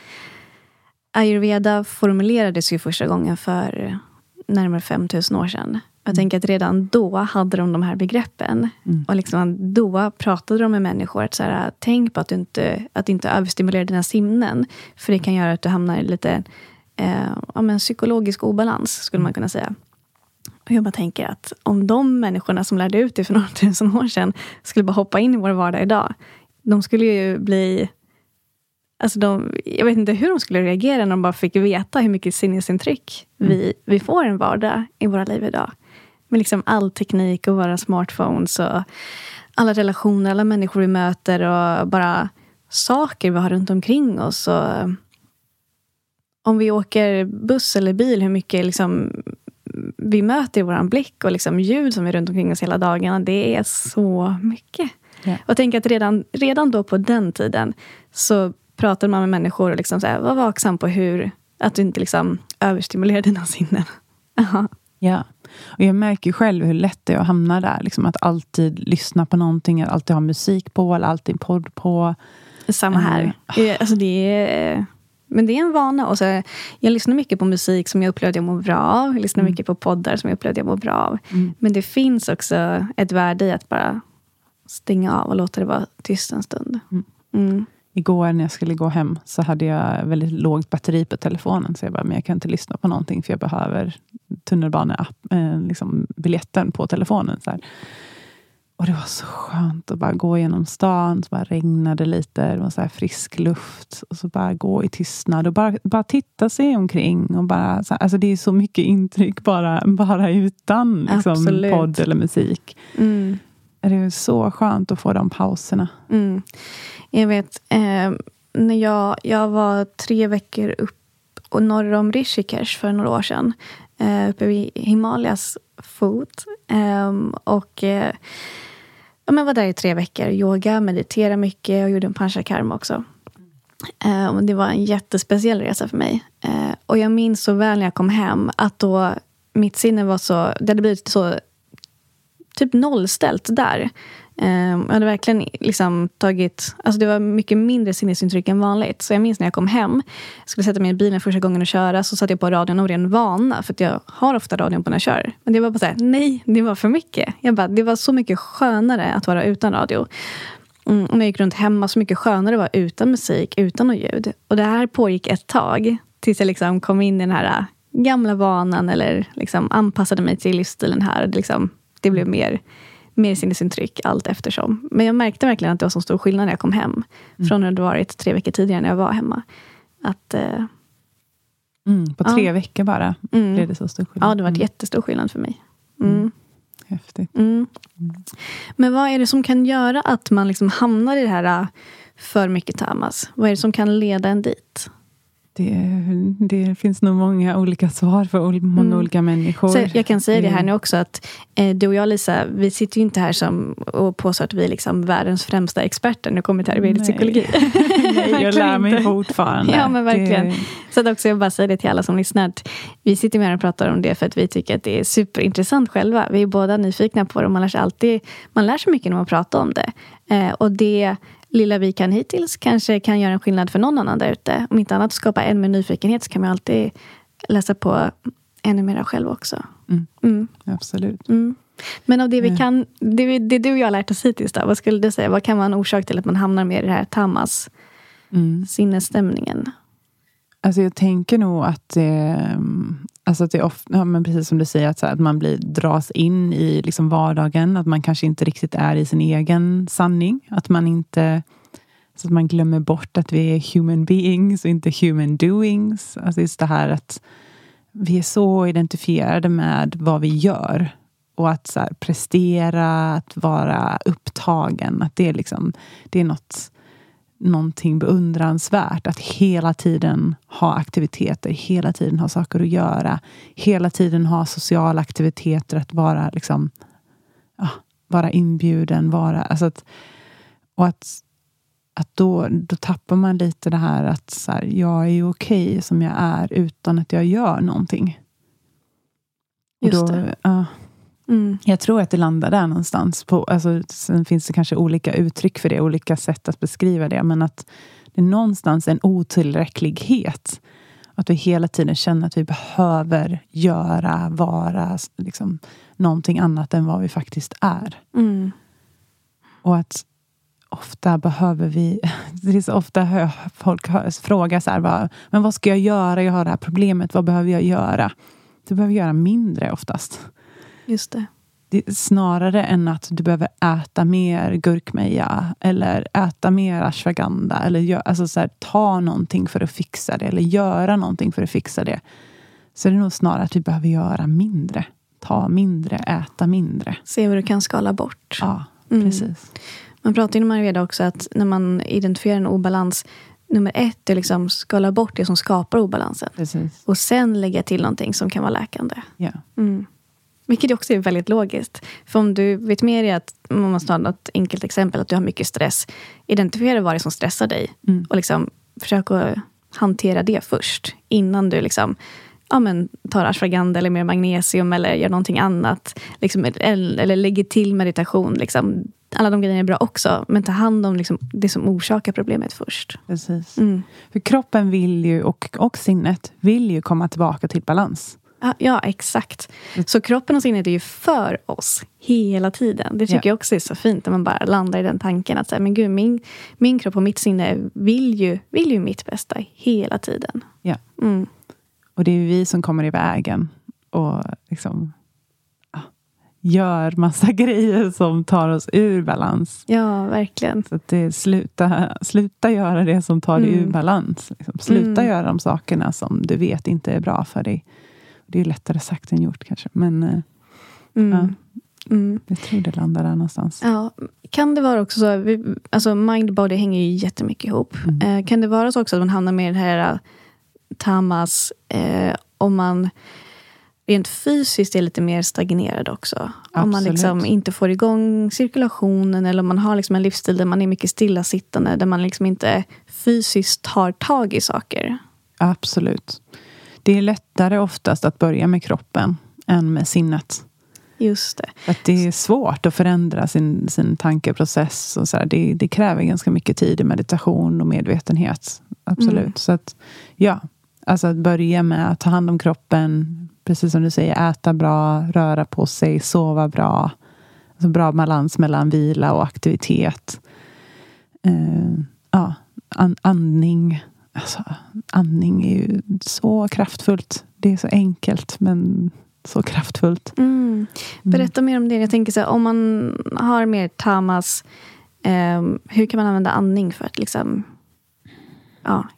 S1: ayurveda formulerades ju första gången för närmare 5000 år sedan. Jag tänker att redan då hade de de här begreppen.
S2: Mm.
S1: Och liksom då pratade de med människor att så här, tänk på att du inte, att inte överstimulera dina sinnen. För det kan göra att du hamnar i lite eh, ja, men psykologisk obalans, skulle man kunna säga. Och jag bara tänker att om de människorna som lärde ut det för några tusen år sedan skulle bara hoppa in i vår vardag idag. De skulle ju bli... Alltså de, jag vet inte hur de skulle reagera när de bara fick veta hur mycket sinnesintryck vi, vi får en vardag i våra liv idag. Med liksom all teknik och våra smartphones och alla relationer, alla människor vi möter och bara saker vi har runt omkring oss. Och om vi åker buss eller bil, hur mycket liksom vi möter i vår blick och liksom ljud som är runt omkring oss hela dagarna. Det är så mycket.
S2: Ja.
S1: Och tänk att redan, redan då på den tiden så pratade man med människor och liksom så här, var vaksam på hur, att du inte liksom överstimulerar dina sinnen. Ja.
S2: Ja. Och jag märker själv hur lätt det är att hamna där. Liksom att alltid lyssna på någonting, att alltid ha musik på eller alltid podd på.
S1: Samma här. Eh, Alltså det är, men det är en vana. Och så, jag lyssnar mycket på musik som jag upplevde jag mår bra av. Jag lyssnar mycket på poddar som jag upplevde jag mår bra av. Men det finns också ett värde i att bara stänga av och låta det vara tyst en stund. Mm.
S2: Igår när jag skulle gå hem så hade jag väldigt lågt batteri på telefonen. Så jag bara, men jag kan inte lyssna på någonting för jag behöver tunnelbaneapp, eh, liksom biljetten på telefonen. Så här. Och det var så skönt att bara gå genom stan. Så bara regnade lite, det var så frisk luft. Och så bara gå i tystnad och bara, bara titta sig omkring. Och bara, så här, alltså det är så mycket intryck bara, bara utan liksom, podd eller musik.
S1: Mm.
S2: Det är så skönt att få de pauserna.
S1: Mm. Jag vet, eh, när jag, jag var tre veckor upp och norr om Rishikesh för några år sedan. Eh, uppe vid Himalayas fot. Ehm, och eh, ja, men var där i tre veckor. Yoga, meditera mycket och gjorde en panchakarma också. Ehm, och det var en jättespeciell resa för mig. Ehm, och jag minns så väl när jag kom hem att då mitt sinne var så... Det hade blivit så typ nollställt där. Ehm, jag hade verkligen liksom tagit... Alltså det var mycket mindre sinnesintryck än vanligt. Så jag minns när jag kom hem, skulle sätta mig i bilen första gången och köra, så satte jag på radion av ren vana. För att jag har ofta radion på när jag kör. Men det var bara så här, nej, det var för mycket. Jag bara, det var så mycket skönare att vara utan radio. Mm, och när jag gick runt hemma, så mycket skönare att vara utan musik, utan något ljud. Och det här pågick ett tag. Tills jag liksom kom in i den här äh, gamla vanan eller liksom anpassade mig till livsstilen här. Det, liksom, det blev mer, mer sinnesintryck allt eftersom. Men jag märkte verkligen att det var så stor skillnad när jag kom hem. Från när det varit tre veckor tidigare när jag var hemma. Att, eh,
S2: Mm, på
S1: Ja.
S2: tre veckor bara
S1: Mm.
S2: blev det så stor skillnad.
S1: ja, det var
S2: Mm,
S1: jättestor skillnad för mig. Mm.
S2: Häftigt.
S1: Mm. Men vad är det som kan göra att man liksom hamnar i det här äh, för mycket tamas? Vad är det som kan leda en dit?
S2: Det, det finns nog många olika svar för många
S1: Mm.
S2: olika människor.
S1: Så jag kan säga det här
S2: Mm.
S1: nu också att eh, du och jag Lisa, vi sitter ju inte här som, och påstår att vi är liksom världens främsta experter när det kommer till
S2: Nej.
S1: psykologi.
S2: Nej, jag lär mig fortfarande.
S1: Ja, men verkligen.
S2: Det,
S1: Så att också jag bara säger det till alla som lyssnar. Att vi sitter med och pratar om det för att vi tycker att det är superintressant själva. Vi är båda nyfikna på det och man lär sig alltid man lär sig mycket när man pratar om det. Eh, och det lilla vi kan hittills kanske kan göra en skillnad för någon annan där ute. Om inte annat skapa än mer nyfikenhet så kan man alltid läsa på ännu mer själv också.
S2: Mm.
S1: Mm.
S2: absolut.
S1: Mm. Men av det vi
S2: Mm.
S1: kan, det, vi- det du och jag har lärt oss hittills då, vad skulle du säga? Vad kan vara en orsak till att man hamnar mer i det här tamas
S2: Mm.
S1: sinnesstämningen?
S2: Alltså jag tänker nog att det, alltså att det är ofta, ja, men precis som du säger, att, så här, att man blir, dras in i liksom vardagen. Att man kanske inte riktigt är i sin egen sanning. Att man inte så att man glömmer bort att vi är human beings och inte human doings. Alltså just det här att vi är så identifierade med vad vi gör. Och att så här, prestera, att vara upptagen. Att det är, liksom, det är något någonting beundransvärt. Att hela tiden ha aktiviteter, hela tiden ha saker att göra. Hela tiden ha sociala aktiviteter, att vara liksom ja, vara inbjuden, vara... Alltså att, och att, att då, då tappar man lite det här att så här, jag är ju okej som jag är utan att jag gör någonting.
S1: Just
S2: då,
S1: det.
S2: ja.
S1: Mm.
S2: Jag tror att det landar där någonstans. På, alltså, sen finns det kanske olika uttryck för det, olika sätt att beskriva det. Men att det är någonstans en otillräcklighet. Att vi hela tiden känner att vi behöver göra, vara liksom, någonting annat än vad vi faktiskt är.
S1: Mm.
S2: Och att ofta behöver vi... Det är så ofta hör folk hör, fråga så här, vad, men vad ska jag göra? Jag har det här problemet. Vad behöver jag göra? Du behöver göra mindre oftast.
S1: Just det.
S2: Det snarare än att du behöver äta mer gurkmeja eller äta mer ashwagandha. Eller gör, alltså så här, ta någonting för att fixa det. Eller göra någonting för att fixa det. Så det är nog snarare att vi behöver göra mindre. Ta mindre, äta mindre.
S1: Se vad du kan skala bort.
S2: Ja,
S1: Mm.
S2: precis.
S1: Man pratar inom ayurveda också att när man identifierar en obalans, nummer ett är liksom skala bort det som skapar obalansen.
S2: precis.
S1: Och sen lägga till någonting som kan vara läkande.
S2: Ja.
S1: Mm. Vilket också är väldigt logiskt. För om du vet med dig att, om man måste ta något enkelt exempel, att du har mycket stress. Identifiera vad det är som stressar dig.
S2: Mm.
S1: Och liksom försök att hantera det först. Innan du liksom, ja, men, tar ashwagandha eller mer magnesium eller gör någonting annat. Liksom, eller, eller lägger till meditation. Liksom. Alla de grejerna är bra också. Men ta hand om liksom, det som orsakar problemet först.
S2: precis.
S1: Mm.
S2: För kroppen vill ju, och, och sinnet vill ju komma tillbaka till balans.
S1: Ja, exakt. Så kroppen och sinnet är ju för oss hela tiden. Det tycker
S2: Ja.
S1: jag också är så fint när man bara landar i den tanken att så här, men gud, min, min kropp och mitt sinne vill ju, vill ju mitt bästa hela tiden.
S2: Ja.
S1: Mm.
S2: Och det är vi som kommer i vägen och liksom ja, gör massa grejer som tar oss ur balans.
S1: Ja, verkligen.
S2: Så det sluta, sluta göra det som tar dig
S1: Mm.
S2: ur balans. Liksom. Sluta
S1: Mm.
S2: göra de sakerna som du vet inte är bra för dig. Det är lättare sagt än gjort kanske. Men eh,
S1: Mm. Mm.
S2: jag tror det landar där någonstans.
S1: Ja, kan det vara också så, vi, alltså mind body hänger ju jättemycket ihop.
S2: Mm.
S1: Eh, kan det vara så också att man hamnar med det här eh, tamas, eh, om man rent fysiskt är lite mer stagnerad också. Om man
S2: Absolut.
S1: liksom inte får igång cirkulationen eller om man har liksom en livsstil där man är mycket stillasittande, där man liksom inte fysiskt tar tag i saker.
S2: Absolut. Det är lättare oftast att börja med kroppen än med sinnet.
S1: Just det.
S2: Att det är svårt att förändra sin, sin tankeprocess. Och så. Det, det kräver ganska mycket tid i meditation och medvetenhet. Absolut.
S1: Mm.
S2: Så att, ja, alltså att börja med att ta hand om kroppen. Precis som du säger, äta bra, röra på sig, sova bra. Alltså bra balans mellan vila och aktivitet. Eh, ja, an, andning. Alltså, andning är ju så kraftfullt. Det är så enkelt, men så kraftfullt.
S1: Mm. Berätta mer om det. Jag tänker så här, om man har mer tamas, eh, hur kan man använda andning för att liksom, ja,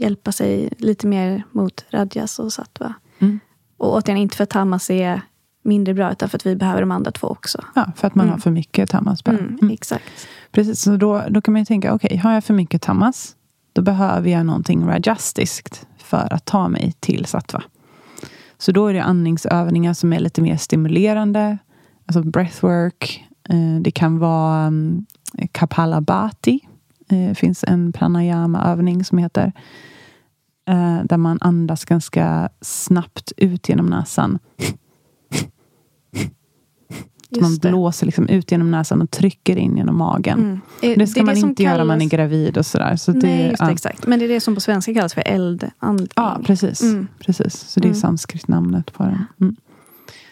S1: hjälpa sig lite mer mot radjas och sattva?
S2: Mm.
S1: Och återigen, inte för att tamas är mindre bra, utan för att vi behöver de andra två också.
S2: Ja, för att man
S1: Mm.
S2: har för mycket tamas. bara.
S1: Mm,
S2: Mm.
S1: Exakt.
S2: Precis, så då, då kan man ju tänka, okej, har jag för mycket tamas? Då behöver jag någonting rajastiskt för att ta mig till sattva. Så då är det andningsövningar som är lite mer stimulerande. Alltså breathwork. Eh, det kan vara mm, kapalabhati. Det eh, finns en pranayama-övning som heter eh, där man andas ganska snabbt ut genom näsan man blåser liksom ut genom näsan och trycker in genom magen. Mm. Det ska det man det inte göra om man är gravid och sådär. Så
S1: Nej, det, just det, ja. exakt. Men det är det som på svenska kallas för eldandning.
S2: Ja, precis. Mm. precis. Så det är mm. sanskrit-namnet på den. Mm.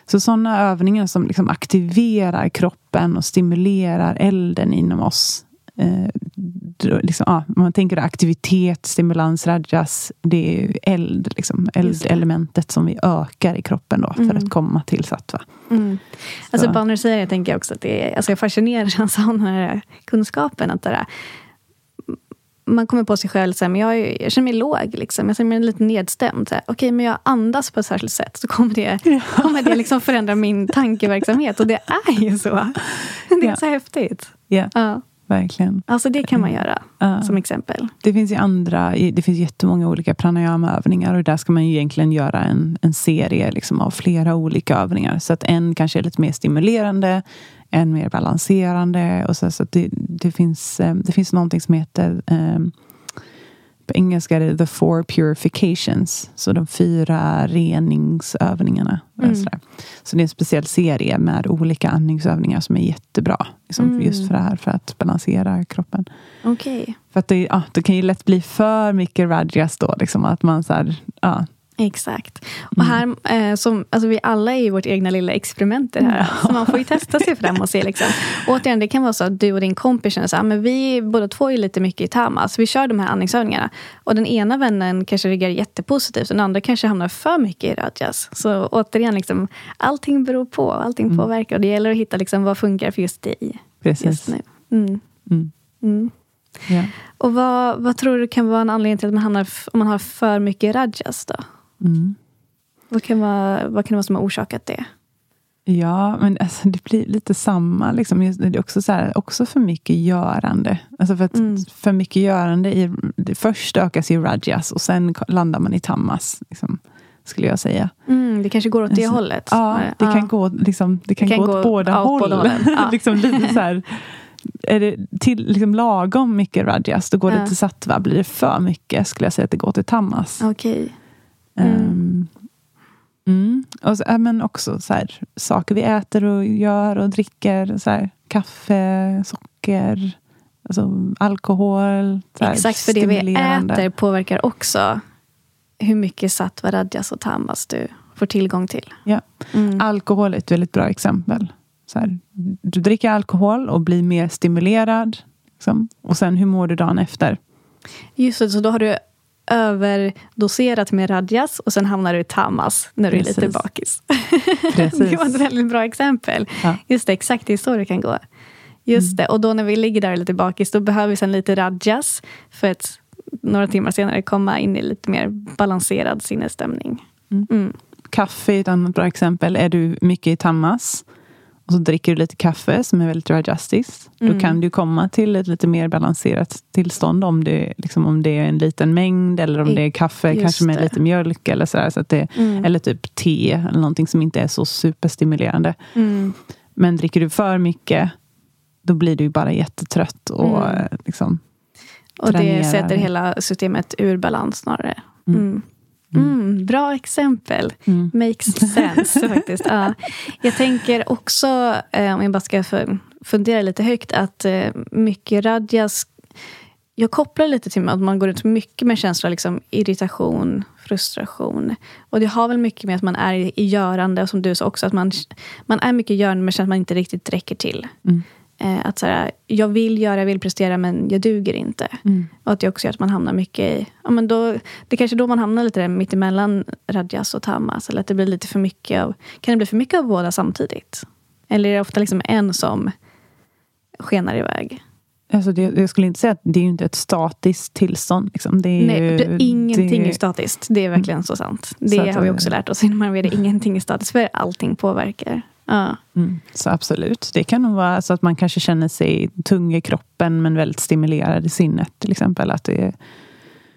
S2: Så sådana övningar som liksom aktiverar kroppen och stimulerar elden inom oss eh, liksom, ja, man tänker aktivitet, stimulans, rajas. Det är eld, liksom, eldelementet som vi ökar i kroppen då för mm. att komma till sattva. Mm.
S1: Alltså bara när du säger det tänker jag också att det är, alltså jag fascineras av den här kunskapen. Att det där, man kommer på sig själv, så här, men jag, jag känner mig låg. Liksom. Jag känner mig lite nedstämd. Okej, okay, men jag andas på ett särskilt sätt. Så kommer det, ja. kommer det liksom förändra min tankeverksamhet. Och det är ju så. Det är ja. så häftigt.
S2: Yeah. Ja verkligen.
S1: Alltså det kan man mm. göra, uh, som exempel.
S2: Det finns ju andra, det finns jättemånga olika pranayama-övningar och där ska man ju egentligen göra en, en serie liksom av flera olika övningar. Så att en kanske är lite mer stimulerande, en mer balanserande. Och så, så det, det, finns, eh, det finns någonting som heter um, på engelska är det the four purifications. Så de fyra reningsövningarna. Mm. Så det är en speciell serie med olika andningsövningar som är jättebra. Liksom, mm. Just för det här, för att balansera kroppen.
S1: Okay.
S2: För att det, ja, det kan ju lätt bli för mycket rajas då. Liksom, att man så här, ja,
S1: Exakt. Och här, eh, som, alltså vi alla är ju vårt egna lilla experiment här. Ja. Så man får ju testa sig fram och se. Liksom. Återigen, det kan vara så att du och din kompis känner så här, men vi båda två är lite mycket i tamas. Vi kör de här andningsövningarna. Och den ena vännen kanske reagerar jättepositivt. Och den andra kanske hamnar för mycket i rajas. Så återigen, liksom, allting beror på. Allting mm. påverkar. Och det gäller att hitta liksom, vad funkar för just dig.
S2: Precis. Just nu.
S1: Mm. Mm. mm. Ja. Och vad, vad tror du kan vara en anledning till att man hamnar, om man har för mycket rajas? Då? Mm. Vad, kan vara, vad kan det vara som har orsakat det?
S2: Ja, men alltså, det blir lite samma. Liksom. Det är också, så här, också för mycket görande. Alltså för, att, mm. för mycket görande, i, först ökas i rajas och sen landar man i tamas. Liksom, skulle jag säga.
S1: Mm, det kanske går åt det alltså, hållet?
S2: Ja, det ja. kan gå, liksom, det kan det kan gå, gå åt båda håll. Båda ja. liksom lite så här, är det till, liksom lagom mycket rajas, då går det till sattva. Blir det för mycket skulle jag säga att det går till tamas.
S1: Okay.
S2: Mm. Um. Och så, men också så här, saker vi äter och gör och dricker. Så här, kaffe, socker, alltså alkohol. Här,
S1: Exakt, för det vi äter påverkar också hur mycket sattva, radjas och tamas du får tillgång till.
S2: Ja. Mm. Alkohol är ett väldigt bra exempel. Så här, du dricker alkohol och blir mer stimulerad. Liksom. Och sen hur mår du dagen efter?
S1: Just det, så då har du överdoserat med radjas och sen hamnar du i tamas när du Precis. är lite bakis. det var ett väldigt bra exempel. Ja. Just det, exakt det är så det kan gå. Just mm. det, och då när vi ligger där lite bakis då behöver vi sen lite radjas för att några timmar senare komma in i lite mer balanserad sinnesstämning.
S2: Mm. Mm. Kaffe är ett annat bra exempel. Är du mycket i tamas och så dricker du lite kaffe som är väldigt rajastiskt. Mm. Då kan du komma till ett lite mer balanserat tillstånd om det, liksom, om det är en liten mängd eller om det är kaffe Just kanske med det. lite mjölk eller sådär. Så att det, mm. Eller typ te eller någonting som inte är så superstimulerande. Mm. Men dricker du för mycket då blir du bara jättetrött och mm. liksom,
S1: Och det sätter hela systemet ur balans snarare. Mm. Mm. Mm. bra exempel. Mm. Makes sense faktiskt. Ja. Jag tänker också, eh, om jag bara ska fundera lite högt, att eh, mycket radjas jag kopplar lite till att man går ut mycket med känslor liksom irritation, frustration. Och det har väl mycket med att man är i görande, och som du sa också, att man, man är mycket görande men känner att man inte riktigt räcker till. Mm. Eh, att så här, jag vill göra, jag vill prestera men jag duger inte. Mm. Och att det också gör att man hamnar mycket i... Ja, men då, det är kanske då man hamnar lite där mittemellan Radjas och Tamas. Eller att det blir lite för mycket av... Kan det bli för mycket av båda samtidigt? Eller är det ofta liksom en som skenar iväg?
S2: Alltså det, jag skulle inte säga att det är inte ett statiskt tillstånd. Liksom. Det är
S1: Nej, ju, ingenting det... är statiskt. Det är verkligen mm. så sant. Det så har vi också lärt oss inom Ayurveda. Ingenting är statiskt, för allting påverkar. Ja.
S2: Mm, så absolut. Det kan nog vara så att man kanske känner sig tung i kroppen men väldigt stimulerad i sinnet till exempel. Att det,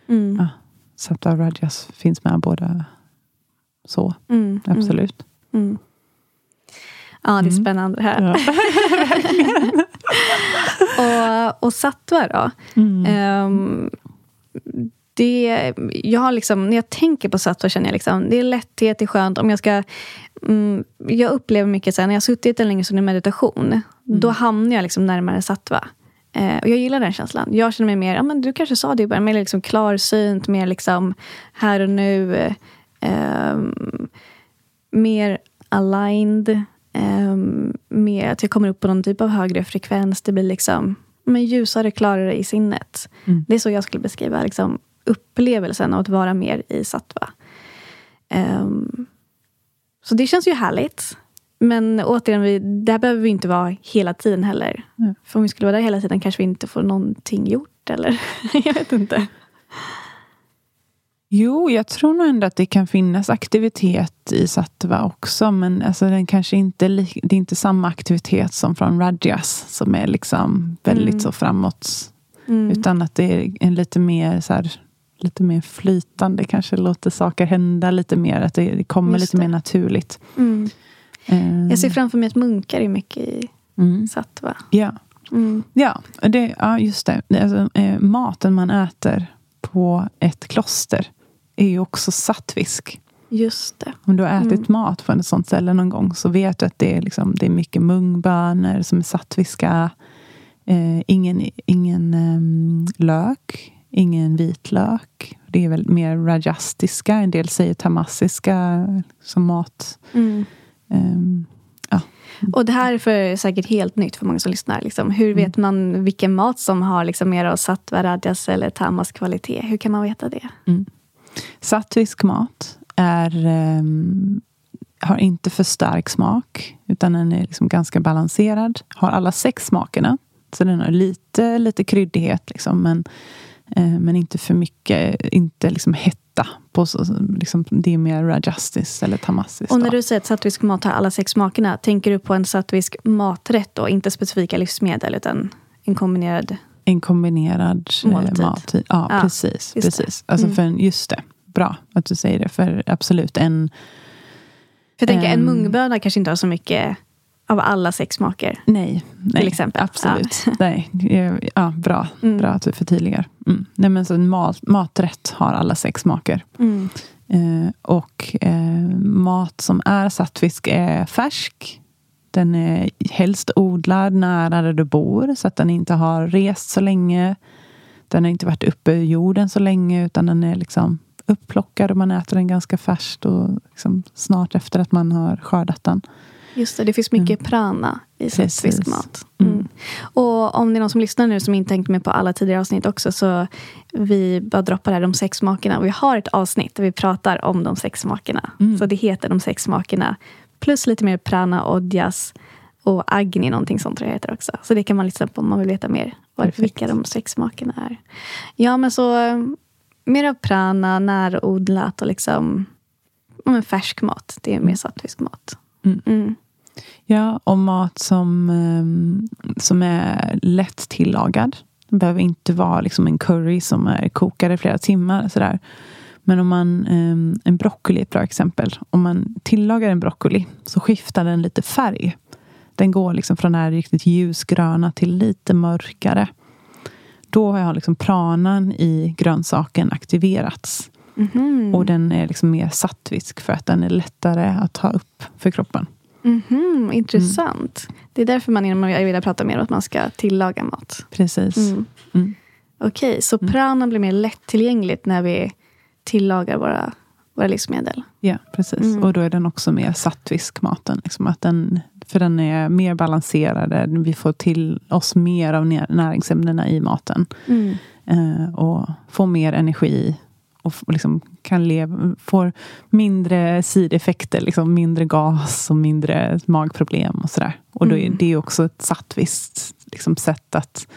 S1: Mm.
S2: Ja. Sattva och rajas finns med båda så.
S1: Mm.
S2: Absolut.
S1: Mm. Ja, det är
S2: Mm.
S1: spännande här.
S2: Ja.
S1: och, och sattva då?
S2: Mm.
S1: Det, jag har liksom, när jag tänker på sattva känner jag liksom, det är lätthet, det är skönt. Om jag, ska, mm, jag upplever mycket så här, när jag har suttit en längre stund i meditation, då hamnar jag liksom närmare sattva. Eh, och jag gillar den känslan. Jag känner mig mer, ja, men du kanske sa det i början, mer liksom klarsynt, mer liksom här och nu. eh, mer aligned. Um, mer att jag kommer upp på någon typ av högre frekvens. Det blir liksom men ljusare, klarare i sinnet.
S2: Mm.
S1: Det är så jag skulle beskriva liksom, upplevelsen av att vara mer i sattva. Ehm, så det känns ju härligt. Men återigen, vi, där behöver vi inte vara hela tiden heller.
S2: Mm.
S1: För om vi skulle vara där hela tiden kanske vi inte får någonting gjort. Eller jag vet inte.
S2: Jo, jag tror nog ändå att det kan finnas aktivitet i sattva också. Men alltså den kanske inte, det är inte samma aktivitet som från rajas. Som är liksom väldigt
S1: Mm.
S2: så framåt.
S1: Mm.
S2: Utan att det är en lite mer så här, lite mer flytande. Kanske låter saker hända lite mer. Att det, kommer
S1: Just
S2: lite
S1: det.
S2: mer naturligt.
S1: Mm.
S2: Eh,
S1: Jag ser framför mig att munkar är mycket i
S2: mm.
S1: sattva.
S2: Ja,
S1: Mm.
S2: ja, det, ja just det. alltså, eh, maten man äter på ett kloster är ju också sattvisk.
S1: Just det.
S2: Om du har ätit
S1: Mm.
S2: mat på ett sånt ställe någon gång så vet du att det är, liksom, det är mycket mungbönor som är sattviska. Eh, ingen ingen ehm, lök, ingen vitlök. Det är väl mer rajastiska. En del säger tamasiska som mat.
S1: Mm.
S2: Ehm,
S1: Och det här är för, säkert helt nytt för många som lyssnar. Liksom. Hur
S2: Mm.
S1: vet man vilken mat som har liksom mer av sattva, rajas eller tamas kvalitet? Hur kan man veta det?
S2: Sattvisk mat är, ehm, har inte för stark smak. Utan den är liksom ganska balanserad. Har alla sex smakerna. Så den har lite, lite kryddighet. Liksom, men, men inte för mycket. Inte liksom hetta. På, så, liksom, det är mer rajastis eller tamasis.
S1: Och när du säger att sattvisk mat har alla sex smakerna, tänker du på en sattvisk maträtt då? Inte specifika livsmedel, utan en kombinerad...
S2: En kombinerad eh,
S1: Måltid.
S2: måltid. Ja,
S1: Ja,
S2: precis.
S1: just det.
S2: precis. Alltså
S1: Mm.
S2: för en, just det. Bra att du säger det. För absolut, en,
S1: För jag tänker, en
S2: Ehm.
S1: mungböna kanske inte har så mycket av alla sex smaker.
S2: Nej, nej
S1: exempel.
S2: absolut. Nej, eh, ja, bra,
S1: Mm.
S2: bra att du förtydligar. Mm. Nej, men så en mat, maträtt har alla sex smaker.
S1: Mm.
S2: Eh, och eh, mat som är sattfisk är färsk. Den är helst odlad nära där du bor så att den inte har rest så länge. Den har inte varit uppe i jorden så länge utan den är liksom upplockad och man äter den ganska färskt och liksom snart efter att man har skördat den.
S1: Just det, det finns mycket prana i sattvisk mat. Mm.
S2: Mm.
S1: Och om det är någon som lyssnar nu som inte hängt med på alla tidigare avsnitt också så vi bara droppar här de sex smakerna. Och vi har ett avsnitt där vi pratar om de sex smakerna.
S2: Mm.
S1: Så det heter de sex smakerna. Plus lite mer prana, odjas och agni, någonting sånt tror jag heter också. Så det kan man lyssna på om man vill veta mer vad,
S2: Perfekt.
S1: vilka de sex smakerna är. Ja, men så eh, mer av prana, närodlat och liksom men färsk mat. Det är mer sattvisk mat.
S2: Mm.
S1: Mm.
S2: Ja, och mat som, ehm, som är lätt tillagad. Det behöver inte vara liksom en curry som är kokad i flera timmar. Sådär. Men om man, ehm, en broccoli är ett bra exempel. Om man tillagar en broccoli så skiftar den lite färg. Den går liksom från det här riktigt ljusgröna till lite mörkare. Då har liksom pranan i grönsaken aktiverats.
S1: Mhm.
S2: Och den är liksom mer sattvisk för att den är lättare att ta upp för kroppen.
S1: Mhm, intressant. Det är därför man inom ayurveda pratar mer om att man ska tillaga mat.
S2: Precis.
S1: Mm.
S2: Mm.
S1: Okej, så prana blir mer lättillgängligt när vi tillagar våra, våra livsmedel.
S2: Ja, precis.
S1: Mm.
S2: Och då är den också mer sattvisk maten. Liksom att den, för den är mer balanserad. Vi får till oss mer av nä- näringsämnena i maten.
S1: Mm.
S2: Eh, och får mer energi. Och liksom kan leva, får mindre sideffekter. Liksom mindre gas och mindre magproblem. Och sådär. Och då är
S1: Mm.
S2: det också ett sattviskt liksom, sätt att,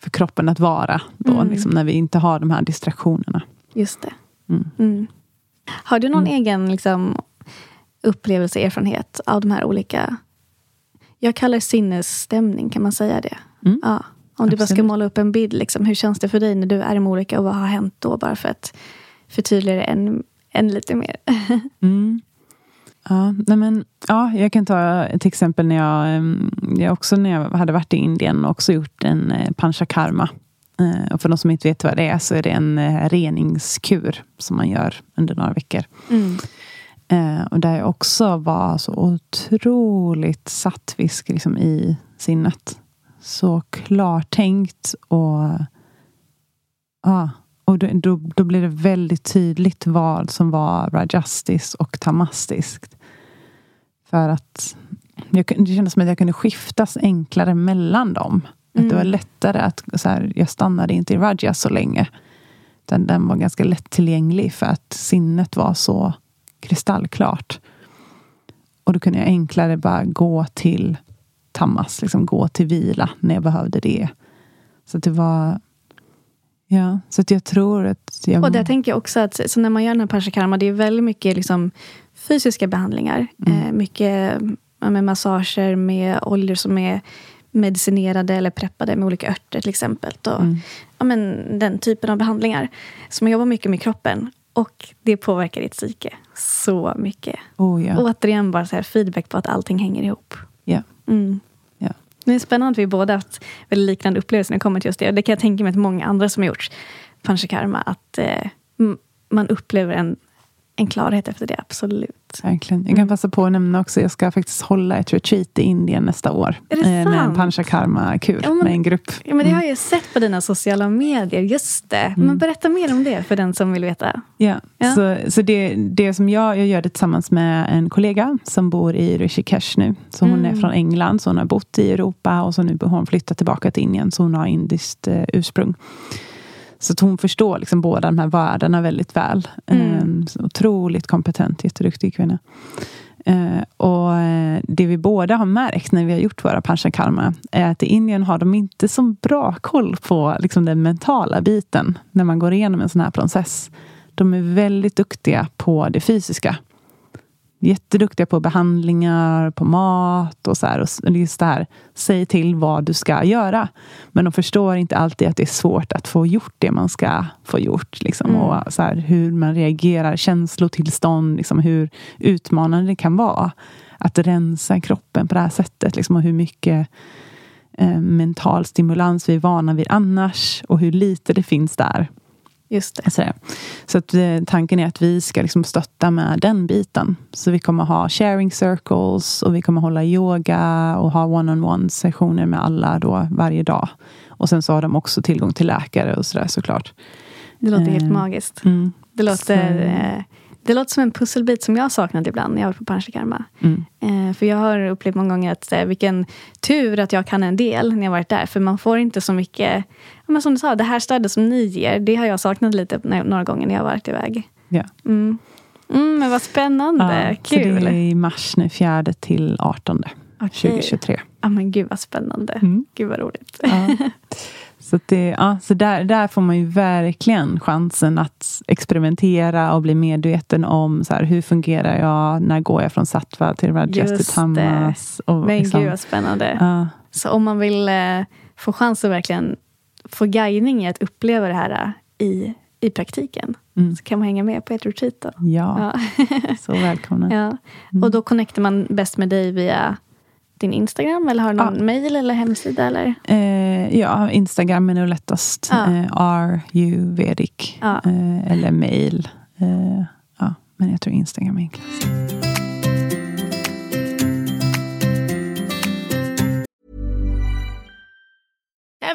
S2: för kroppen att vara. Då,
S1: Mm.
S2: liksom, när vi inte har de här distraktionerna.
S1: Just det.
S2: Mm.
S1: Mm. Har du någon
S2: Mm.
S1: egen liksom, upplevelse, erfarenhet av de här olika... Jag kallar det sinnesstämning, kan man säga det? Ja, Om du bara ska måla upp en bild, liksom, hur känns det för dig när du är i Molika och vad har hänt då? Bara för att förtydliga det än, än lite mer.
S2: Mm. Ja, nej men, ja, jag kan ta ett exempel när jag, em, jag också när jag hade varit i Indien och också gjort en eh, panchakarma. Eh, Och för de som inte vet vad det är så är det en eh, reningskur som man gör under några veckor.
S1: Mm.
S2: Och där jag också var så otroligt sattvisk liksom, i sinnet. Så klartänkt och... Ja, och då, då, då blev det väldigt tydligt vad som var rajastiskt och tamastiskt. För att jag, det kändes som att jag kunde skiftas enklare mellan dem. Att det var lättare att... Så här, jag stannade inte i rajas så länge. Utan den var ganska lättillgänglig för att sinnet var så kristallklart. Och då kunde jag enklare bara gå till tammas, liksom gå till vila när jag behövde det. Så det var... Ja, så att jag tror att... Jag,
S1: Och där tänker jag också att så när man gör den här panchakarma, det är väldigt mycket liksom, fysiska behandlingar. Eh, mycket med massager med oljor som är medicinerade eller preppade med olika örter till exempel. Och, ja, men, den typen av behandlingar. Så man jobbar mycket med kroppen. Och det påverkar ditt psyke så mycket.
S2: oh, ja.
S1: Återigen bara så här feedback på att allting hänger ihop.
S2: ja.
S1: Mm. Det är spännande att vi båda haft väldigt liknande upplevelser när det kommer till just det. Det kan jag tänka mig att många andra som har gjort panchakarma, att eh, man upplever en, en klarhet efter det, absolut.
S2: Verkligen. Jag
S1: Mm.
S2: kan passa på att nämna också, jag ska faktiskt hålla ett retreat i Indien nästa år.
S1: Är det
S2: eh, med en
S1: sant?
S2: panchakarma-kur
S1: Ja,
S2: med en grupp.
S1: Ja, men det har jag ju sett på dina sociala medier, just det. Men berätta mer om det för den som vill veta.
S2: Ja,
S1: Ja.
S2: så, så det, det som jag, jag gör det tillsammans med en kollega som bor i Rishikesh nu. Så hon
S1: Mm.
S2: är från England, så hon har bott i Europa och så nu har hon flyttat tillbaka till Indien. Så hon har indiskt eh, ursprung. Så att hon förstår liksom båda de här världarna väldigt väl.
S1: Mm.
S2: Eh, så otroligt kompetent, jätteduktig kvinna. Eh, och eh, det vi båda har märkt när vi har gjort våra panchakarma är att i Indien har de inte så bra koll på liksom, den mentala biten när man går igenom en sån här process. De är väldigt duktiga på det fysiska. Jätteduktiga på behandlingar, på mat och så här. Och just det här, säg till vad du ska göra. Men de förstår inte alltid att det är svårt att få gjort det man ska få gjort. Liksom. Och så här, hur man reagerar, känslotillstånd, liksom, hur utmanande det kan vara. Att rensa kroppen på det här sättet. Liksom, och hur mycket eh, mental stimulans vi är vana vid annars. Och hur lite det finns där.
S1: Just det.
S2: Sådär. Så att, eh, tanken är att vi ska liksom stötta med den biten. Så vi kommer ha sharing circles och vi kommer hålla yoga och ha one-on-one sessioner med alla då varje dag. Och sen så har de också tillgång till läkare och sådär såklart.
S1: Det låter helt
S2: Eh,
S1: magiskt.
S2: Mm.
S1: Det låter, eh, det låter som en pusselbit som jag saknat ibland när jag har varit på panchakarma.
S2: Mm.
S1: Eh, för jag har upplevt många gånger att eh, vilken tur att jag kan en del när jag varit där. För man får inte så mycket, men som du sa, det här stödet som ni ger, det har jag saknat lite när, några gånger när jag varit iväg.
S2: Ja.
S1: Mm. Mm, men vad spännande,
S2: Ja, så
S1: kul.
S2: det är i mars nu, 4 till 18
S1: Okej.
S2: 2023.
S1: Ja, men gud vad spännande.
S2: Mm.
S1: Gud vad roligt.
S2: Ja. Så, det, ja, så där, där får man ju verkligen chansen att experimentera och bli medveten om så här, hur fungerar jag, när går jag från sattva till rajas till tamas. Och
S1: Men
S2: liksom,
S1: gud vad spännande.
S2: ja,
S1: Så om man vill eh, få chans att verkligen få guidning i att uppleva det här eh, i, i praktiken
S2: Mm.
S1: så kan man hänga med på ett retreat. Då.
S2: ja,
S1: Ja.
S2: så välkomna.
S1: ja. Och då connectar man bäst med dig via din Instagram eller har du någon
S2: Ja.
S1: mail eller hemsida? Eller?
S2: Eh, ja, Instagram är nog lättast.
S1: Ja.
S2: Eh, RU Vedic.
S1: Ja.
S2: Eh, eller mail. Eh, ja, men jag tror Instagram är enklast.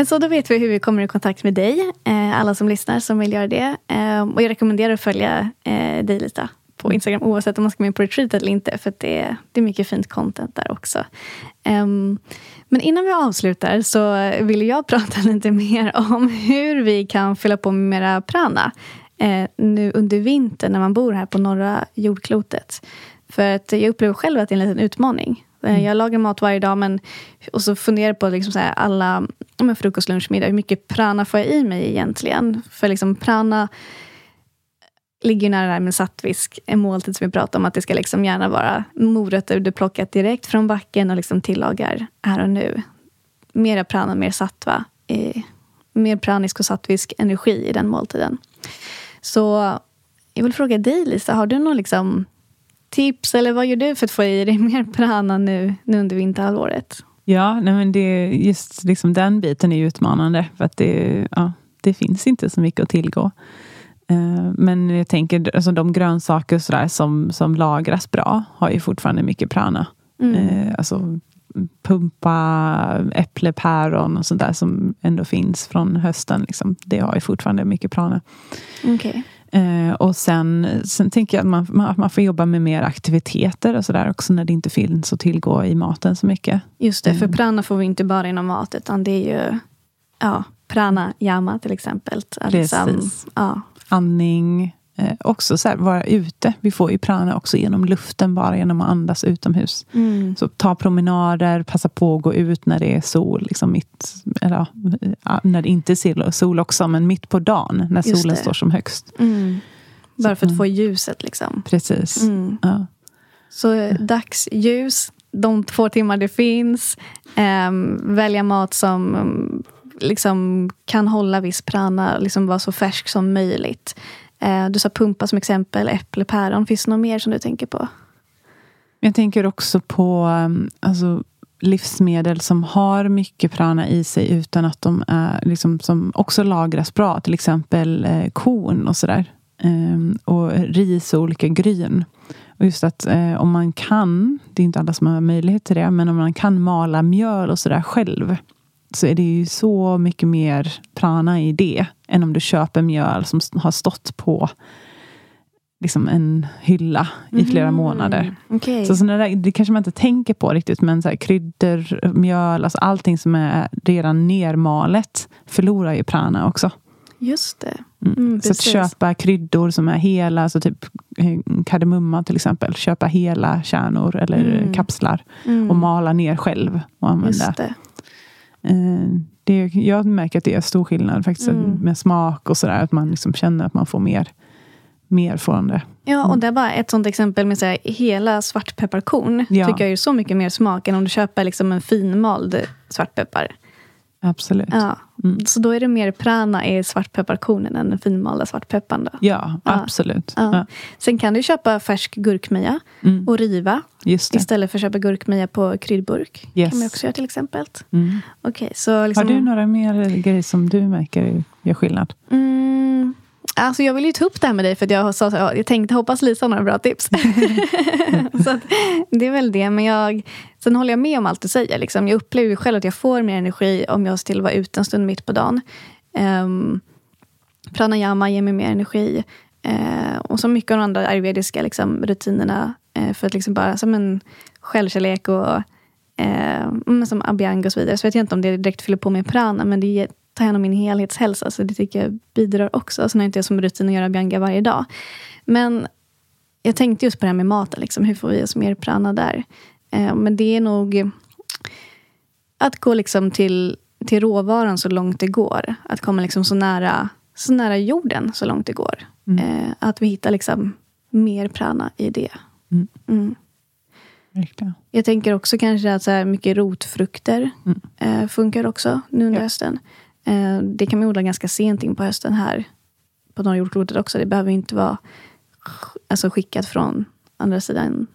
S1: Men så då vet vi hur vi kommer i kontakt med dig. Eh, alla som lyssnar som vill göra det. Eh, och jag rekommenderar att följa eh, dig Lita på Instagram oavsett om man ska med på retreat eller inte. För det, det är mycket fint content där också. Um, men innan vi avslutar så vill jag prata lite mer om hur vi kan fylla på med mera prana eh, nu under vintern när man bor här på norra jordklotet. För att jag upplever själv att det är en liten utmaning. Eh, mm. Jag lagar mat varje dag men, och så funderar på liksom så här, alla men frukost, lunch, middag. Hur mycket prana får jag i mig egentligen? För liksom prana ligger nära det här med sattvisk, en måltid som vi pratade om. Att det ska liksom gärna vara morötter du plockat direkt från backen och liksom tillagar här och nu. Mera prana, mer sattva. Eh, mer pranisk och sattvisk energi i den måltiden. Så jag vill fråga dig Lisa, har du någon liksom tips eller vad gör du för att få i dig mer prana nu, nu under vinterhalvåret?
S2: Ja, nej men det, just liksom den biten är utmanande för att det, ja, det finns inte så mycket att tillgå. Eh, men jag tänker alltså de grönsaker så där, som, som lagras bra har ju fortfarande mycket prana. Mm. Eh, alltså pumpa, äpple, päron och sånt där som ändå finns från hösten. Liksom. Det har ju fortfarande mycket prana.
S1: Okay.
S2: Eh, och sen, sen tänker jag att man, man, man får jobba med mer aktiviteter och sådär också när det inte finns att tillgå i maten så mycket.
S1: Just det, för mm. prana får vi inte bara inom mat utan det är ju ja, prana yama till exempel.
S2: Liksom, Precis. Ja. Andning, också så här, vara ute. Vi får ju prana också genom luften, bara genom att andas utomhus. Mm. Så ta promenader, passa på att gå ut när det är sol. Liksom mitt, eller, när det inte är sol också, men mitt på dagen, när Just solen det. står som högst.
S1: Mm. Bara för att få ljuset. Liksom.
S2: Precis. Mm. Ja.
S1: Så eh, dagsljus, de två timmar det finns. Eh, välja mat som liksom kan hålla viss prana, liksom vara så färsk som möjligt. Eh, du sa pumpa som exempel, äpple, päron. Finns det något mer som du tänker på?
S2: Jag tänker också på mm, alltså, livsmedel som har mycket prana i sig utan att de är, liksom, som också lagras bra. Till exempel eh, korn och sådär. Um, och ris och olika gryn. Och just att eh, om man kan, det är inte alla som har möjlighet till det, men om man kan mala mjöl och sådär själv så är det ju så mycket mer prana i det än om du köper mjöl som har stått på liksom en hylla i flera mm. månader.
S1: Okay.
S2: Så där, det kanske man inte tänker på riktigt, men så här, kryddor, mjöl, alltså allting som är redan nermalet förlorar ju prana också.
S1: Just det.
S2: Mm. Mm, så att köpa kryddor som är hela, alltså typ eh, kardemumma till exempel. Köpa hela kärnor eller mm. kapslar och mala ner själv och använda. Det. Eh, det, jag märker att det är stor skillnad faktiskt mm. med smak och sådär. Att man liksom känner att man får mer, mer från det.
S1: Ja, och mm. det är bara ett sånt exempel med så här, hela svartpepparkorn. Ja. tycker jag är så mycket mer smak än om du köper liksom en finmald svartpeppar.
S2: Absolut.
S1: Ja. Mm. Så då är det mer prana i svartpepparkornen än den finmalda svartpepparn? Då.
S2: Ja, absolut. Ja. Ja.
S1: Sen kan du köpa färsk gurkmeja mm. och riva istället för att köpa gurkmeja på kryddburk. Yes. kan man också göra till exempel. Mm. Okay, så liksom...
S2: Har du några mer grejer som du märker gör skillnad?
S1: Mm. Alltså jag vill ju ta upp det här med dig för att jag, sa, jag tänkte hoppas Lisa har några bra tips. så det är väl det. Men jag, sen håller jag med om allt du säger. Liksom. Jag upplever själv att jag får mer energi om jag ser till att vara ute en stund mitt på dagen. Um, pranayama ger mig mer energi. Uh, och så mycket av de andra ayurvediska liksom, rutinerna. Uh, för att liksom bara som en självkärlek och uh, som abhyang och så vidare. Så vet jag inte om det direkt fyller på med prana. Men det ta hand om min helhetshälsa. Så det tycker jag bidrar också. Sen har jag inte som rutin att göra Bianca varje dag. Men jag tänkte just på det här med maten. Liksom. Hur får vi oss mer prana där? Eh, men det är nog att gå liksom till, till råvaran så långt det går. Att komma liksom så, nära, så nära jorden så långt det går. Mm. Eh, att vi hittar liksom mer prana i det. Mm. Mm. Jag tänker också kanske att så här mycket rotfrukter mm. eh, funkar också nu under ja. hösten. Eh, det kan man odla ganska sent in på hösten här på norra jordklotet också. Det behöver inte vara alltså, skickat från andra sidan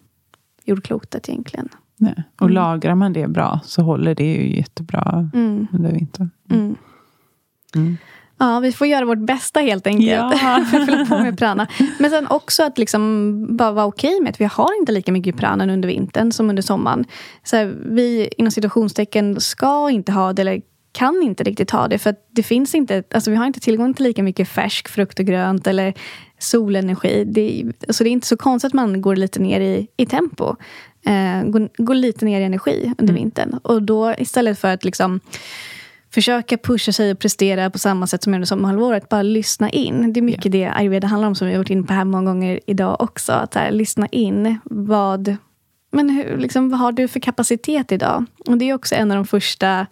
S1: jordklotet egentligen.
S2: Nej. Och mm. lagrar man det bra så håller det ju jättebra mm. under vintern. Mm.
S1: Mm. Ja, vi får göra vårt bästa helt enkelt. Ja. för att fylla på med prana. Men sen också att liksom bara vara okej okay med att vi har inte lika mycket prana under vintern som under sommaren. Så här, vi inom situationstecken ska inte ha det, eller kan inte riktigt ha det. För det finns inte, alltså vi har inte tillgång till lika mycket färsk frukt och grönt eller solenergi. Det, alltså det är inte så konstigt att man går lite ner i, i tempo. Eh, går, går lite ner i energi under mm. vintern. Och då istället för att liksom försöka pusha sig och prestera på samma sätt som under sommarhalvåret. Bara lyssna in. Det är mycket yeah. det ayurveda handlar om, som vi har varit inne på här många gånger idag också. Att här, lyssna in. Vad, men hur, liksom, vad har du för kapacitet idag? Och Det är också en av de första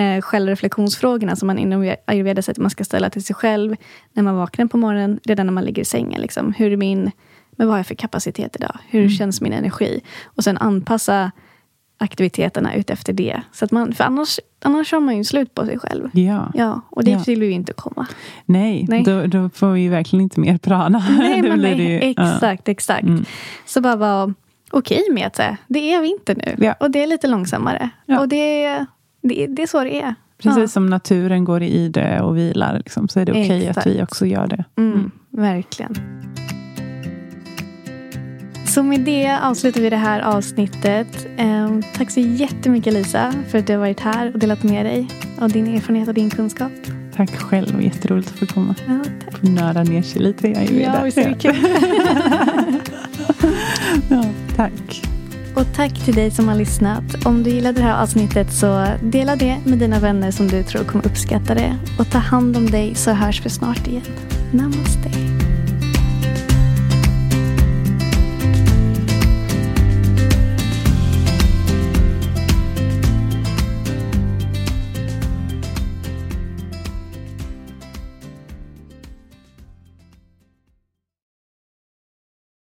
S1: eh, självreflektionsfrågorna som man inom ayurveda säger att man ska ställa till sig själv när man vaknar på morgonen, redan när man ligger i sängen. Liksom. Hur är min, men vad har jag för kapacitet idag? Hur mm. känns min energi? Och sen anpassa aktiviteterna utefter det. Så att man, för annars, annars har man ju slut på sig själv.
S2: Ja.
S1: Ja, och dit ja. vill vi ju inte komma.
S2: Nej, nej. Då, då, får vi ju verkligen inte mer prana.
S1: Nej, men nej, ju, exakt, ja. exakt. Mm. Så bara vara okej med att det är vinter nu. Ja. Och det är lite långsammare. Och det, det, det är så det är.
S2: Precis som naturen går i det och vilar, liksom, så är det okej att vi också gör det.
S1: Mm. Mm, verkligen. Så med det avslutar vi det här avsnittet. Um, tack så jättemycket Lisa för att du har varit här och delat med dig av din erfarenhet och din kunskap.
S2: Tack själv, jätteroligt att få komma. Ja, tack. Få nörda ner sig lite i
S1: ayurveda. Ja, visst är det kul.
S2: ja, tack.
S1: Och tack till dig som har lyssnat. Om du gillade det här avsnittet så dela det med dina vänner som du tror kommer uppskatta det. Och ta hand om dig så hörs vi snart igen. Namaste.